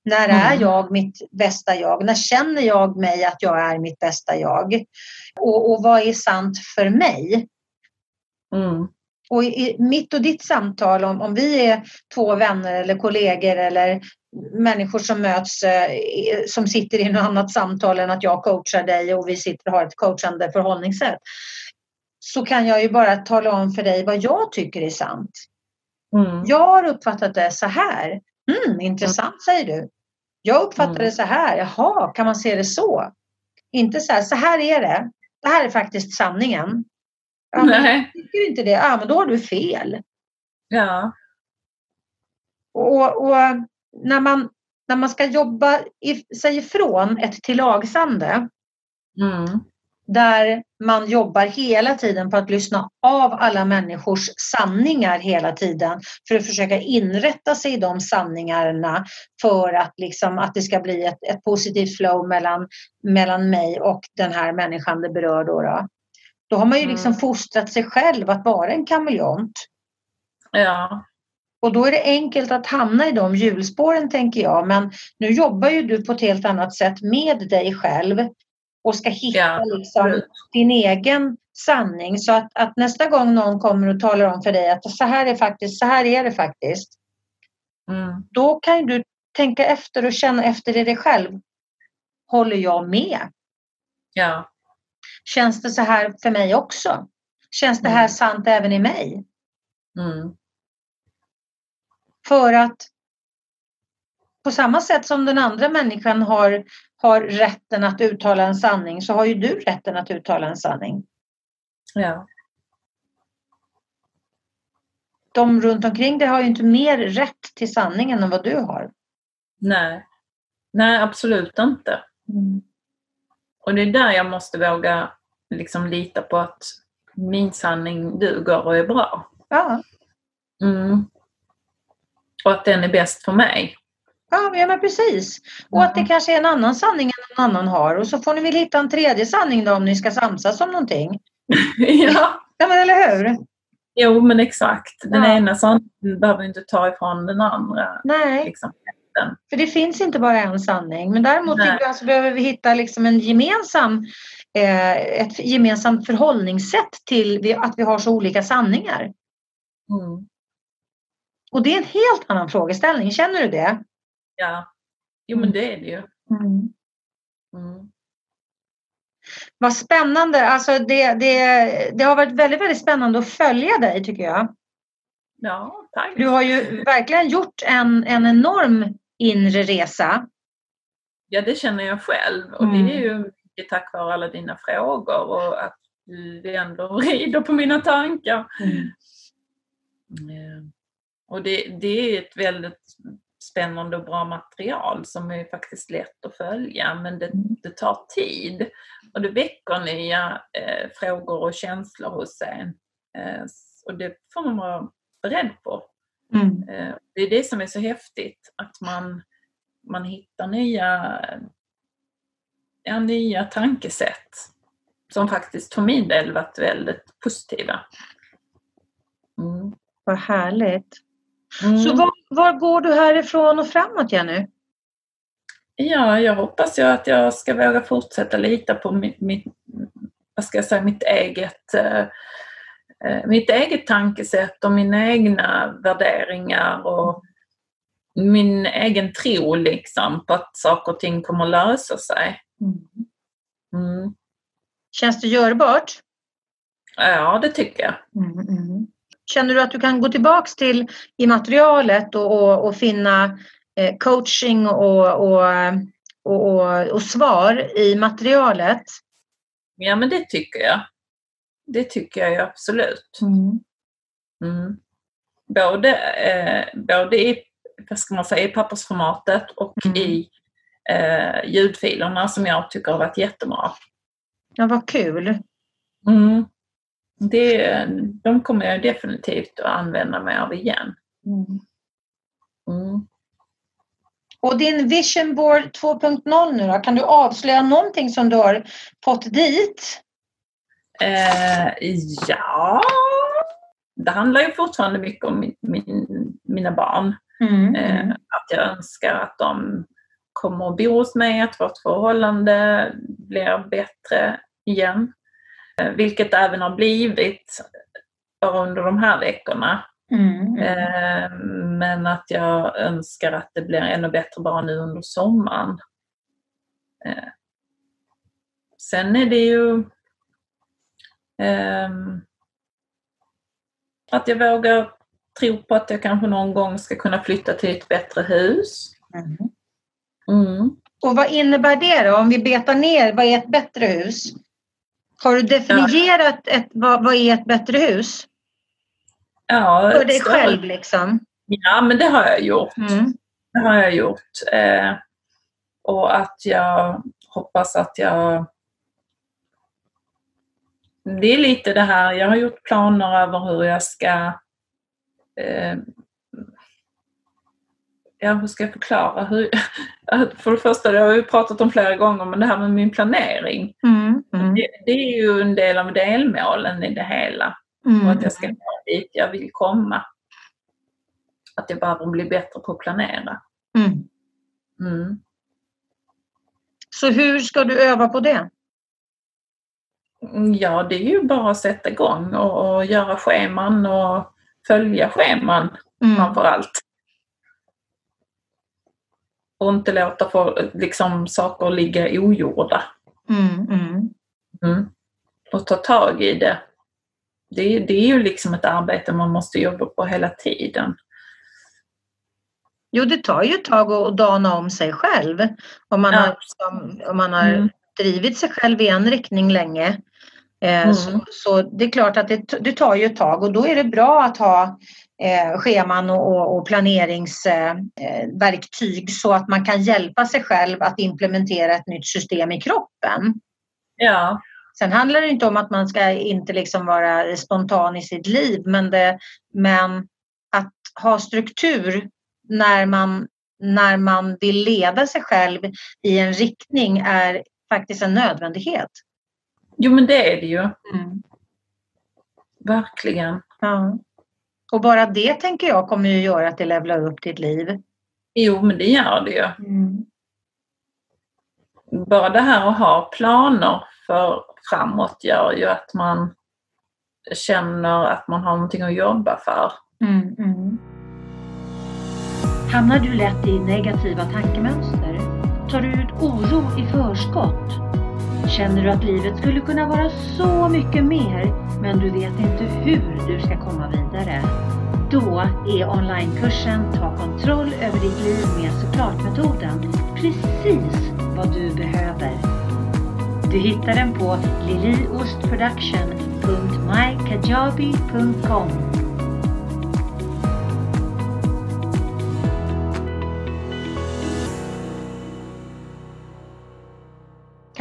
När är Mm. jag mitt bästa jag? När känner jag mig att jag är mitt bästa jag? Och, och vad är sant för mig? Mm. Och i mitt och ditt samtal, om, om vi är två vänner eller kollegor eller människor som möts, eh, som sitter i något annat samtal än att jag coachar dig och vi sitter och har ett coachande förhållningssätt, så kan jag ju bara tala om för dig vad jag tycker är sant. Mm. Jag har uppfattat det så här. Mm, intressant säger du. Jag uppfattar Mm. det så här. Jaha, kan man se det så? Inte så här, så här är det. Det här är faktiskt sanningen. Ja, Nej. tycker inte det, ja men då har du fel. Ja. Och, och när, man, när man ska jobba i, sig ifrån ett tillagsande Mm. där man jobbar hela tiden på att lyssna av alla människors sanningar hela tiden för att försöka inrätta sig i de sanningarna för att, liksom, att det ska bli ett, ett positivt flow mellan, mellan mig och den här människan det berör. Då, då. Då har man ju liksom Mm. fostrat sig själv att vara en kameleont. Ja. Och då är det enkelt att hamna i de hjulspåren tänker jag. Men nu jobbar ju du på ett helt annat sätt med dig själv och ska hitta Ja, liksom din egen sanning. Så att, att nästa gång någon kommer och talar om för dig att så här är, faktiskt, så här är det faktiskt. Mm. Då kan du tänka efter och känna efter i dig själv. Håller jag med? Ja. Känns det så här för mig också? Känns det här Mm. sant även i mig? Mm. För att på samma sätt som den andra människan har, har rätten att uttala en sanning så har ju du rätten att uttala en sanning. Ja. De runt omkring dig har ju inte mer rätt till sanningen än vad du har. Nej. Nej, absolut inte. Och det är där jag måste våga liksom lita på att min sanning duger och är bra. Ja, Mm. Och att den är bäst för mig. ja, ja men precis. Och att det Mm. kanske är en annan sanning än någon annan har. Och så får ni väl hitta en tredje sanning då om ni ska samsas om någonting. <laughs> ja. Ja men eller hur? Jo, men exakt. Den Ja. ena sanningen behöver inte ta ifrån den andra. Nej, Liksom. För det finns inte bara en sanning. Men däremot Nej. ibland så behöver vi hitta liksom en gemensam, eh, ett gemensamt förhållningssätt till att vi har så olika sanningar. Mm. Och det är en helt annan frågeställning, känner du det? Ja. Jo, men det är det ju. Mm. Vad spännande, alltså det, det, det har varit väldigt, väldigt spännande att följa dig tycker jag. Ja, tack. Du har ju verkligen gjort en, en enorm inre resa. Ja, det känner jag själv. Och Mm. det är ju mycket tack vare alla dina frågor och att du ändå <laughs> rider på mina tankar. Eh, Och det, det är ett väldigt spännande och bra material som är faktiskt lätt att följa men det, det tar tid och det väcker nya eh, frågor och känslor hos en. Eh, och det får man vara beredd på. Mm. Eh, Det är det som är så häftigt, att man, man hittar nya, ja, nya tankesätt som faktiskt för min del varit väldigt positiva. Mm. Vad härligt. Mm. Så var, var går du härifrån och framåt Jenny? Ja, jag hoppas ju att jag ska våga fortsätta lita på mitt, mitt, vad ska jag säga, mitt eget eh, mitt eget tankesätt och mina egna värderingar och min egen tro liksom på att saker och ting kommer att lösa sig. Mm. Känns det görbart? Ja, det tycker jag. Mm, mm. Känner du att du kan gå tillbaks till i materialet och, och, och finna eh, coaching och, och, och svar i materialet? Ja, men det tycker jag. Det tycker jag ju absolut. Mm. Både, eh, både i, vad ska man säga, i pappersformatet och Mm. i eh, ljudfilerna som jag tycker har varit jättebra. Ja, vad kul. Mm. Det, de kommer jag definitivt att använda mig av igen. Mm. Och din Vision Board 2.0 nu då, kan du avslöja någonting som du har fått dit? Eh, ja, det handlar ju fortfarande mycket om min, min, mina barn. Mm. Eh, att jag önskar att de kommer att bo hos mig, att vårt förhållande blir bättre igen. Eh, vilket även har blivit under de här veckorna. Mm. Eh, men att jag önskar att det blir ännu bättre bara nu under sommaren. Eh, sen är det ju att jag vågar tro på att jag kanske någon gång ska kunna flytta till ett bättre hus. Mm. Mm. Och vad innebär det då? Om vi betar ner, vad är ett bättre hus? Har du definierat ett, vad, vad är ett bättre hus? Ja, För dig så- själv liksom? Ja, men det har jag gjort. Mm. Det har jag gjort. Eh, och att jag hoppas att jag... Det är lite det här, jag har gjort planer över hur jag ska... Eh, ja, hur ska jag förklara? Hur, <laughs> för det första, det har jag ju pratat om flera gånger, men det här med min planering. Mm. Mm. Det, det är ju en del av delmålen i det hela. Mm. Och att jag ska nå dit jag vill komma. Att jag behöver bli bättre på att planera. Mm. Mm. Så hur ska du öva på det? Mm, Ja, det är ju bara att sätta igång och, och göra scheman och följa scheman Mm. framför allt. Och inte låta för, liksom, saker ligga ogjorda. Mm. Mm. Mm. Och ta tag i det. det. är- Det är ju liksom ett arbete man måste jobba på hela tiden. Jo, det tar ju ett tag att dana om sig själv. Om man Ja. har, om, om man har Mm. drivit sig själv i en riktning länge. Eh, Mm. så, så det är klart att det, det tar ju ett tag och då är det bra att ha eh, scheman och, och, planeringsverktyg eh, verktyg så att man kan hjälpa sig själv att implementera ett nytt system i kroppen. Ja, Sen handlar det inte om att man ska inte liksom vara spontan i sitt liv men, det, men att ha struktur när man, när man vill leda sig själv i en riktning är faktiskt en nödvändighet. Jo men det är det ju. Verkligen. Ja. Och bara det tänker jag kommer ju göra att det levlar upp ditt liv. Jo, men det gör det ju. Bara det här att ha planer för framåt gör ju att man känner att man har någonting att jobba för. Mm, mm. Hamnar du lätt i negativa tankemönster? Tar du ut oro i förskott? Känner du att livet skulle kunna vara så mycket mer men du vet inte hur du ska komma vidare? Då är onlinekursen Ta kontroll över ditt liv med såklart-metoden precis vad du behöver. Du hittar den på liliostproduction.mykajabi.com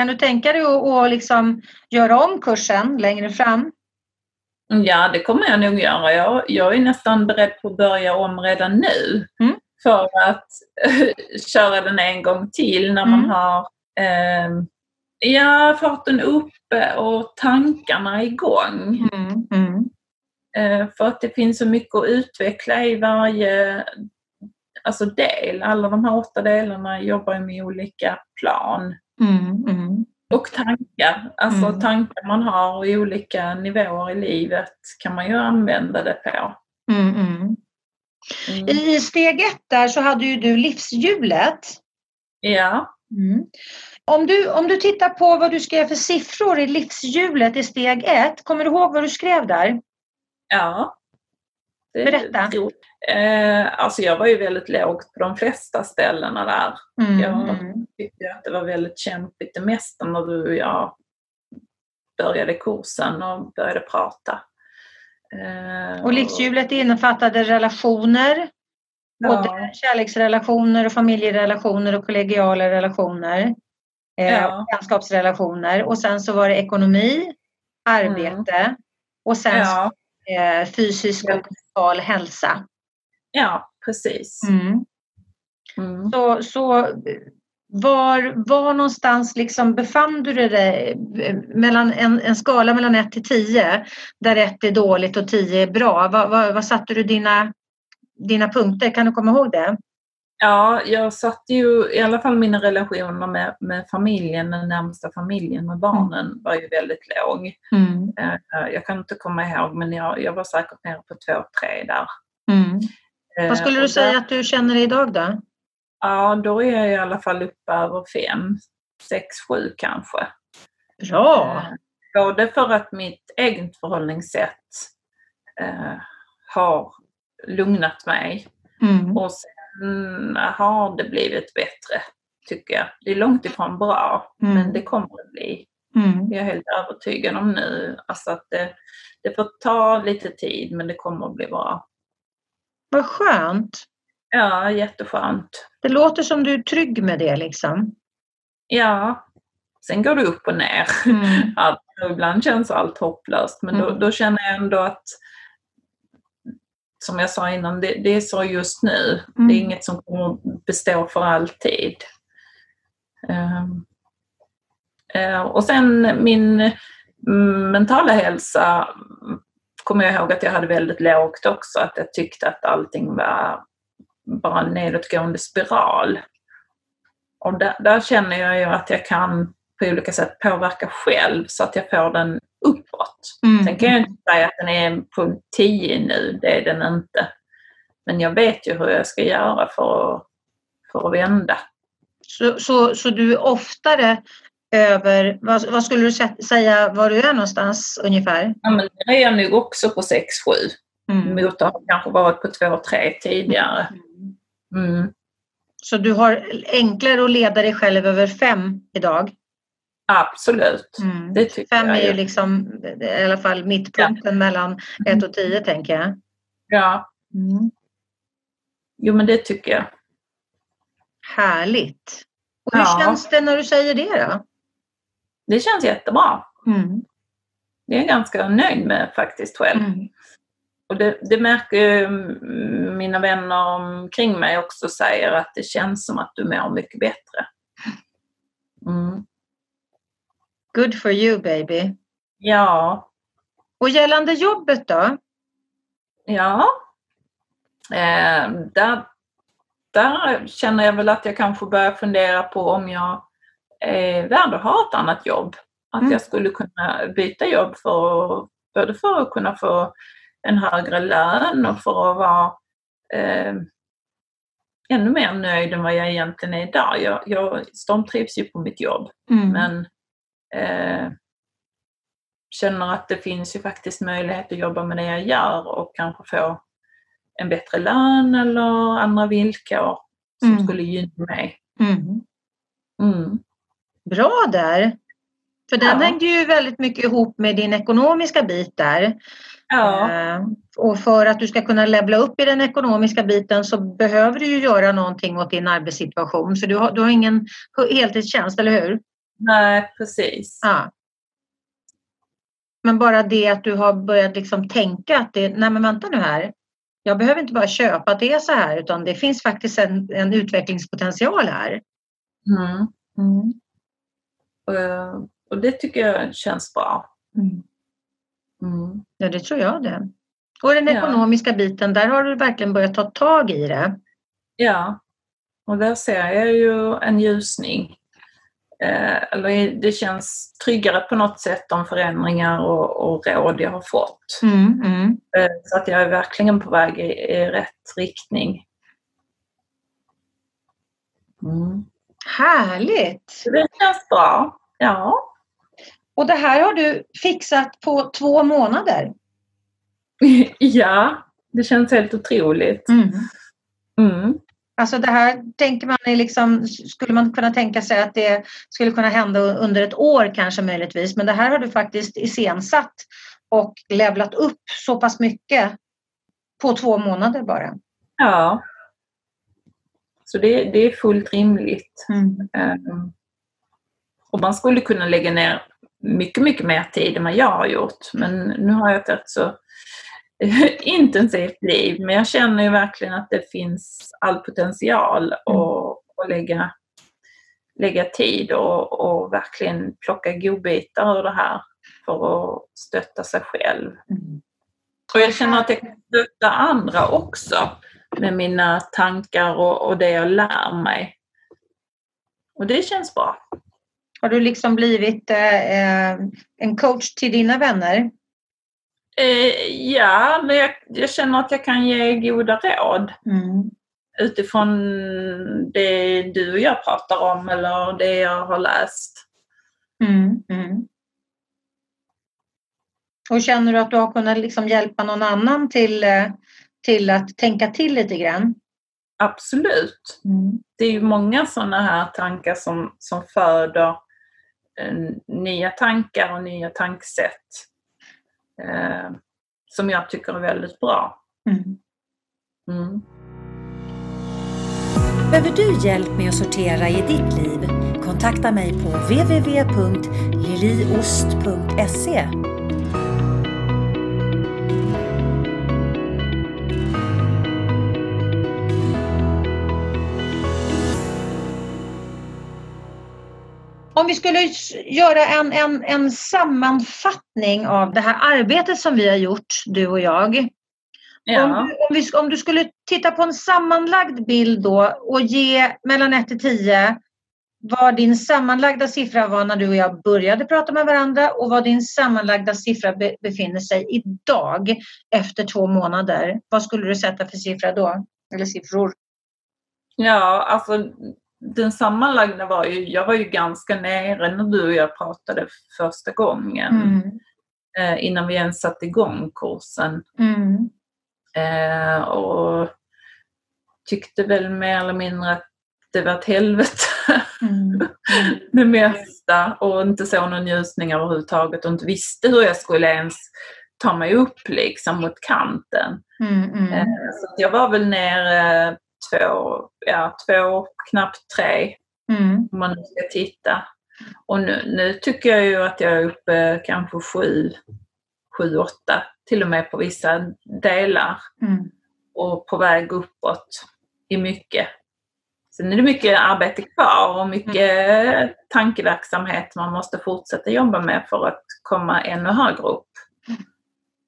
Kan du tänka dig att, att liksom göra om kursen längre fram? Ja, det kommer jag nog göra. Jag, jag är nästan beredd på att börja om redan nu. Mm. För att <laughs> köra den en gång till när man Mm. har eh, ja, farten uppe och tankarna igång. Mm. Mm. Eh, för att det finns så mycket att utveckla i varje alltså del. Alla de här åtta delarna jobbar med olika plan. Mm. Mm. Och tankar. Alltså Mm. tankar man har i olika nivåer i livet kan man ju använda det på. Mm. Mm. Mm. I steg ett där så hade ju du livshjulet. Ja. Om, du, om du tittar på vad du skrev för siffror i livshjulet i steg ett, kommer du ihåg vad du skrev där? Ja. Det Berätta. Eh, alltså jag var ju väldigt lågt på de flesta ställena där. Mm. Ja. Mm. tyckte att det var väldigt kämpigt det mesta när du och jag började kursen och började prata. Eh, Och livshjulet innefattade relationer, både Ja. kärleksrelationer och familjerelationer och kollegiala relationer. Eh, Ja. Vänskapsrelationer. Och sen så var det ekonomi, arbete och sen Ja, eh, fysisk och mental hälsa. Ja, precis. Mm. Mm. Så, så var, var någonstans liksom befann du dig eh, mellan en, en skala mellan 1 till 10 där 1 är dåligt och 10 är bra? Vad, vad, vad satte du dina, dina punkter? Kan du komma ihåg det? Ja, jag satte ju i alla fall mina relationer med, med familjen, den närmsta familjen med barnen var ju väldigt låg. Eh, Jag kan inte komma ihåg men jag, jag var säkert nere på 2-3 där. Mm. Eh, Vad skulle och du säga där- att du känner idag då? Ja, då är jag i alla fall uppe över 5, 6, 7 kanske. Bra! Eh, Både för att mitt eget förhållningssätt eh, har lugnat mig Mm. och sen har det blivit bättre tycker jag. Det är långt ifrån bra Mm. men det kommer att bli. Mm. Jag är helt övertygad om nu. Alltså att det, det får ta lite tid men det kommer att bli bra. Vad skönt! Ja, jätteskönt. Det låter som du är trygg med det liksom. Ja, sen går det upp och ner. Mm. <laughs> Allt, och ibland känns allt hopplöst men då, Mm. då känner jag ändå att som jag sa innan, det, det är så just nu. Mm. Det är inget som kommer att bestå för alltid. Ehm, eh, och sen min mm, mentala hälsa kommer jag ihåg att jag hade väldigt lågt också. Att jag tyckte att allting var bara en nedåtgående spiral. Och där, där känner jag ju att jag kan på olika sätt påverka själv så att jag får den uppåt. Mm. Sen kan jag inte säga att den är på 10 nu, det är den inte. Men jag vet ju hur jag ska göra för att, för att vända. Så, så, så du är oftare över, vad, vad skulle du sä- säga var du är någonstans ungefär? Ja, men där är jag nog också på 6-7 Mm. mot att ha kanske varit på 2-3 tidigare. Mm. Så du har enklare att leda dig själv över fem idag? Absolut, Mm. det tycker Fem jag. är ju liksom i alla fall mittpunkten mellan ett och tio tänker jag. Ja, Mm. jo men det tycker jag. Härligt! Och hur Ja. känns det när du säger det då? Det känns jättebra. Mm. Det är jag ganska nöjd med faktiskt själv. Mm. Och det, det märker mina vänner omkring mig också säger att det känns som att du mår mycket bättre. Mm. Good for you baby! Ja, Och gällande jobbet då? ja. Eh, där, där känner jag väl att jag kanske börjar fundera på om jag är värd att ha ett annat jobb. Att Mm. jag skulle kunna byta jobb för, både för att kunna få en högre lön och för att vara eh, ännu mer nöjd än vad jag egentligen är idag. Jag, jag stormtrivs ju på mitt jobb Mm. men eh, känner att det finns ju faktiskt möjlighet att jobba med det jag gör och kanske få en bättre lön eller andra villkor som Mm. skulle gynna mig. Mm. Bra där! För den Ja. hängde ju väldigt mycket ihop med din ekonomiska bit där. Ja, Eh, Och för att du ska kunna levla upp i den ekonomiska biten så behöver du ju göra någonting åt din arbetssituation. Så du har, du har ingen heltidstjänst, eller hur? nej precis. Ja. Men bara det att du har börjat liksom tänka att det, nej men vänta nu här. Jag behöver inte bara köpa att det är så här utan det finns faktiskt en, en utvecklingspotential här. Mm. Mm. Och, och, det tycker jag känns bra. Mm. mm. Ja, det tror jag det. Och den ekonomiska ja. biten, där har du verkligen börjat ta tag i det. Ja, och där ser jag ju en ljusning. Eh, eller det känns tryggare på något sätt de förändringar och, och råd jag har fått. Mm, mm. Eh, så att jag är verkligen på väg i, i rätt riktning. Mm. Härligt! Det känns bra, ja. Och det här har du fixat på två månader? <laughs> ja, det känns helt otroligt. Mm. Mm. Alltså det här tänker man liksom, skulle man kunna tänka sig att det skulle kunna hända under ett år kanske möjligtvis, men det här har du faktiskt iscensatt och levlat upp så pass mycket på två månader bara. Ja. Så det, det är fullt rimligt. Mm. Um, och man skulle kunna lägga ner mycket, mycket mer tid än vad jag har gjort, men nu har jag ett rätt så <laughs> intensivt liv men jag känner ju verkligen att det finns all potential mm. att, att lägga, lägga tid och, och verkligen plocka godbitar ur det här för att stötta sig själv. Mm. Och jag känner att jag kan stötta andra också med mina tankar och, och det jag lär mig. Och det känns bra. Har du liksom blivit eh, en coach till dina vänner? Eh, ja, jag, jag, känner att jag kan ge goda råd. Mm. Utifrån det du och jag pratar om eller det jag har läst. Mm, mm. Och känner du att du har kunnat liksom hjälpa någon annan till, eh, till att tänka till lite grann? Absolut. Mm. Det är ju många sådana här tankar som, som föder eh, nya tankar och nya tankesätt eh, som jag tycker är väldigt bra. Mm. Mm. Behöver du hjälp med att sortera i ditt liv? Kontakta mig på www.liliost.se Om vi skulle göra en, en, en sammanfattning av det här arbetet som vi har gjort, du och jag. Ja. Om, du, om, vi, om du skulle titta på en sammanlagd bild då och ge mellan 1 till 10 vad din sammanlagda siffra var när du och jag började prata med varandra och vad din sammanlagda siffra be, befinner sig idag efter två månader. Vad skulle du sätta för siffra då? Eller siffror? Ja, alltså den sammanlagda var ju, jag var ju ganska nere när du och jag pratade första gången. Mm. Eh, innan vi ens satte igång kursen. Mm. Eh, och tyckte väl mer eller mindre att det var ett helvete. Mm. <laughs> det mesta och inte såg någon ljusning överhuvudtaget och inte visste hur jag skulle ens ta mig upp liksom mot kanten. Mm, mm. Eh, så jag var väl nere två, ja, två, knappt tre. Mm. Om man nu ska titta. Och nu, nu, tycker jag ju att jag är uppe kanske sju, sju, åtta till och med på vissa delar. Mm. Och på väg uppåt i mycket. Sen är det mycket arbete kvar och mycket mm. tankeverksamhet man måste fortsätta jobba med för att komma ännu högre upp.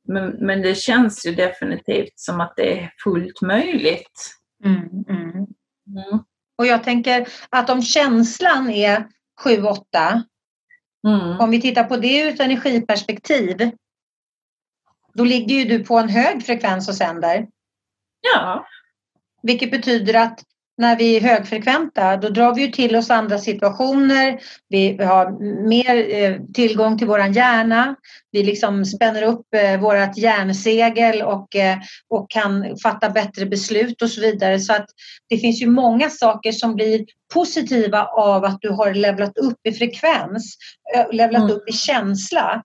Men, men det känns ju definitivt som att det är fullt möjligt. Mm, mm. Och jag tänker att om känslan är 7-8, mm. om vi tittar på det ur ett energiperspektiv, då ligger ju du på en hög frekvens och sänder. Ja. Vilket betyder att när vi är högfrekventa då drar vi till oss andra situationer. Vi har mer eh, tillgång till våran hjärna. Vi liksom spänner upp eh, vårt hjärnsegel och, eh, och kan fatta bättre beslut och så vidare. Så att det finns ju många saker som blir positiva av att du har levlat upp i frekvens, levlat mm. upp i känsla.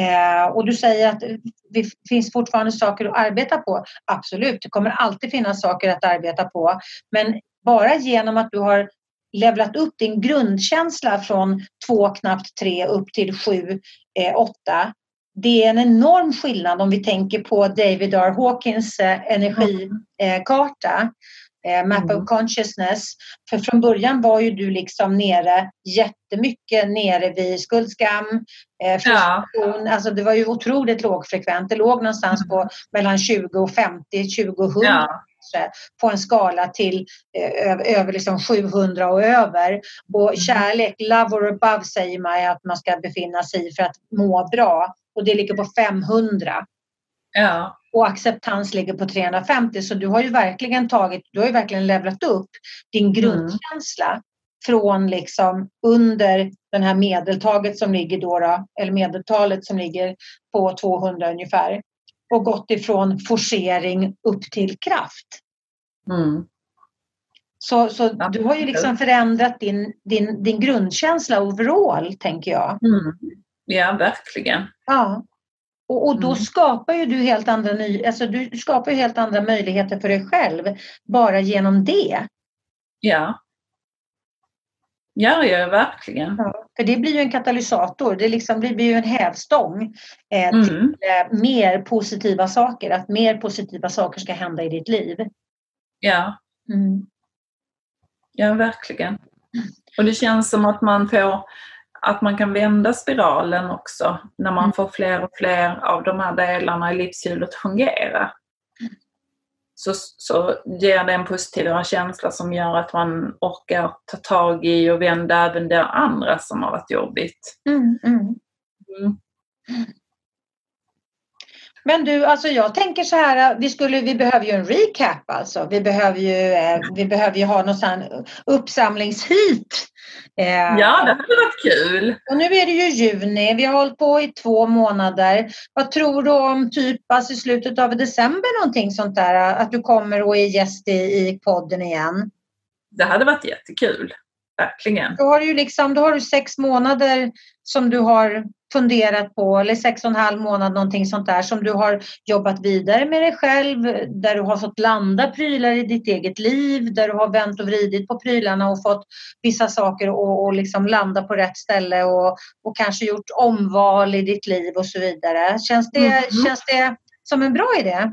Eh, och du säger att det finns fortfarande saker att arbeta på. Absolut, det kommer alltid finnas saker att arbeta på. Men bara genom att du har levlat upp din grundkänsla från två, knappt tre upp till sju, eh, åtta. det är en enorm skillnad om vi tänker på David R. Hawkins eh, energikarta. Eh, Map Mm. of Consciousness. För från början var ju du liksom nere jättemycket nere vid skuldskam, eh, frustration. Alltså det var ju otroligt lågfrekvent. Det låg någonstans på mellan 20 och 50, 20 och 100 Ja. på en skala till eh, över, liksom 700 och över. Och kärlek, love or above säger man att man ska befinna sig i för att må bra. Och det ligger på 500 Ja. Och acceptans ligger på 350 så du har ju verkligen tagit, du har ju verkligen levlat upp din grundkänsla från liksom under den här medeltaget som ligger då, då eller medeltalet som ligger på 200 ungefär och gått ifrån forcering upp till kraft. Mm. Så, så Ja. du har ju liksom förändrat din, din, din grundkänsla overall tänker jag. Mm. Ja, verkligen. Ja. Och, och då Mm. skapar ju du helt andra, ny, alltså du skapar ju helt andra möjligheter för dig själv bara genom det. Ja. Ja, ja, verkligen. För det blir ju en katalysator, det, liksom, det blir ju en hävstång eh, till Mm. eh, mer positiva saker, att mer positiva saker ska hända i ditt liv. Ja, Mm. ja, verkligen. Och det känns som att man får att man kan vända spiralen också när man Mm. får fler och fler av de här delarna i livshjulet fungera. Så, så ger det en positivare känsla som gör att man orkar ta tag i och vända även det andra som har varit jobbigt. Mm, mm. Men du, alltså jag tänker så här, vi, skulle, vi behöver ju en recap alltså. Vi behöver ju, eh, vi behöver ju ha någon sån här uppsamlingshit. Eh, Ja, det hade varit kul. Och nu är det ju juni, vi har hållit på i två månader. Vad tror du om typ alltså i slutet av december någonting sånt där? Att du kommer och är gäst i, i podden igen. Det hade varit jättekul. Verkligen. Då har du ju liksom, då har du sex månader som du har funderat på, eller sex och en halv månad någonting sånt där som du har jobbat vidare med dig själv, där du har fått landa prylar i ditt eget liv, där du har vänt och vridit på prylarna och fått vissa saker och, och liksom landa på rätt ställe och, och kanske gjort omval i ditt liv och så vidare. Känns det, Mhm. känns det som en bra idé?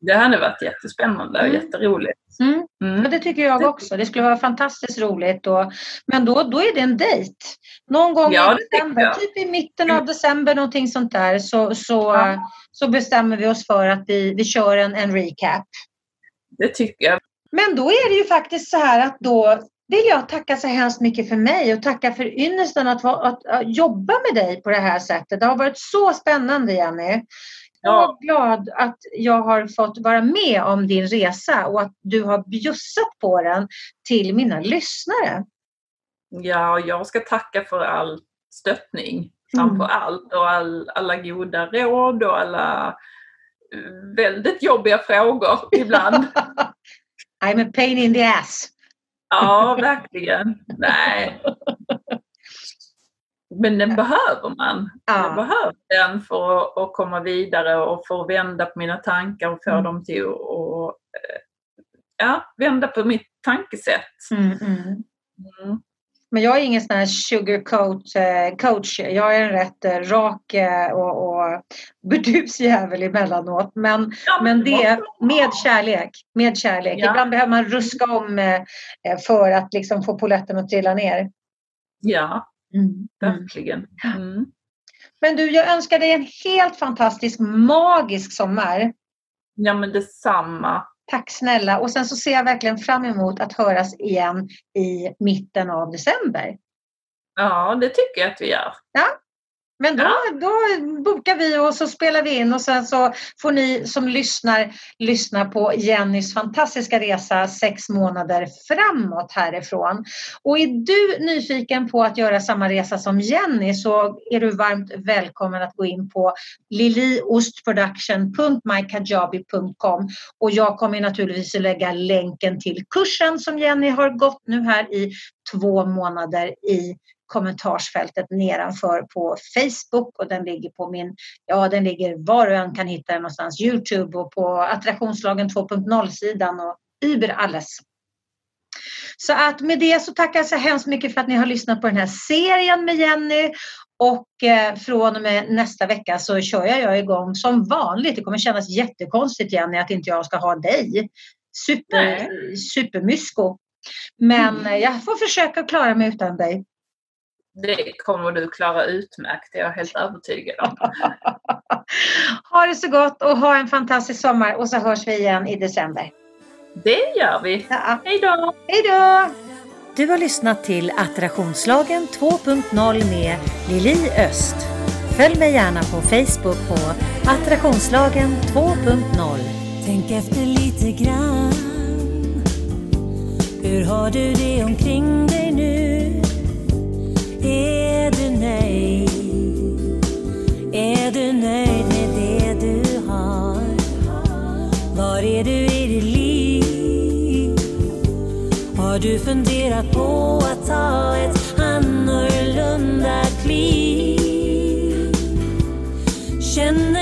Det hade varit jättespännande och Mm. jätteroligt. Mm. Mm. Ja, det tycker jag också. Det skulle vara fantastiskt roligt. Och, men då, då är det en dejt. Någon gång Ja, i december, typ i mitten av december, någonting sånt där, så, så, Ja. så bestämmer vi oss för att vi, vi kör en, en recap. Det tycker jag. Men då är det ju faktiskt så här att då vill jag tacka så hemskt mycket för mig och tacka för ynnesten att, att, att jobba med dig på det här sättet. Det har varit så spännande Jenny. Ja. glad att jag har fått vara med om din resa och att du har bjussat på den till mina lyssnare. Ja, jag ska tacka för all stöttning Mm. framför allt och all, alla goda råd och alla eh, väldigt jobbiga frågor <laughs> ibland. I'm a pain in the ass. Ja, verkligen. Nej. <laughs> Men den behöver man. Jag Ja. behöver den för att, att komma vidare och att vända på mina tankar och få Mm. dem till att eh, ja, vända på mitt tankesätt. Mm, mm. Mm. Men jag är ingen sån här sugarcoat eh, coach. Jag är en rätt eh, rak och, och burdus jävel emellanåt. Men, Ja, men det med kärlek. Med kärlek. Ja. Ibland behöver man ruska om för att liksom få polletten att trilla ner. Ja, Mm. Mm. verkligen. Mm. Men du, jag önskar dig en helt fantastisk, magisk sommar. Ja, men detsamma. Tack snälla. Och sen så ser jag verkligen fram emot att höras igen i mitten av december. Ja, det tycker jag att vi gör. Men då, då bokar vi och så spelar vi in och sen så får ni som lyssnar lyssna på Jennys fantastiska resa sex månader framåt härifrån. Och är du nyfiken på att göra samma resa som Jenny så är du varmt välkommen att gå in på liliostproduction.mykajabi.com och jag kommer naturligtvis att lägga länken till kursen som Jenny har gått nu här i två månader i kommentarsfältet nedanför på Facebook och den ligger på min, ja den ligger var och en kan hitta den någonstans, Youtube och på attraktionslagen 2.0 sidan och über alles. Så att med det så tackar jag så hemskt mycket för att ni har lyssnat på den här serien med Jenny. Och eh, från och med nästa vecka så kör jag igång som vanligt. Det kommer kännas jättekonstigt Jenny att inte jag ska ha dig. Super, supermysko. Men Mm. <laughs> jag får försöka klara mig utan dig. Det kommer du klara utmärkt, det är jag helt övertygad om. <laughs> ha det så gott och ha en fantastisk sommar och så hörs vi igen i december. Det gör vi. Ja. Hej då! Hej då! Du har lyssnat till Attraktionslagen 2.0 med Lili Öst. Följ mig gärna på Facebook på Attraktionslagen 2.0. Tänk efter lite grann. Hur har du det omkring dig nu? Är du nöjd? Är du nöjd med det du har? Var är du i ditt liv? Har du funderat på att ta ett annorlunda kliv? Känner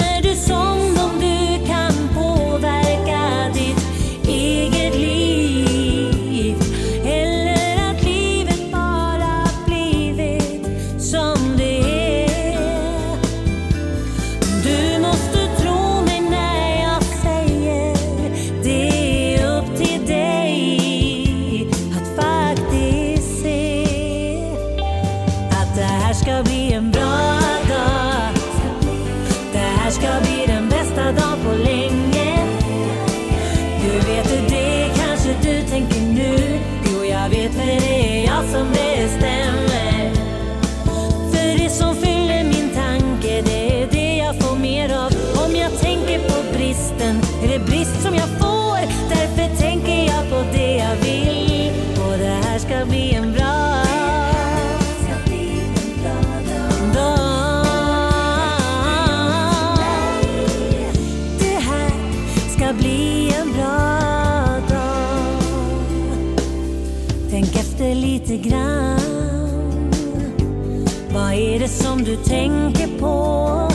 du tänker på.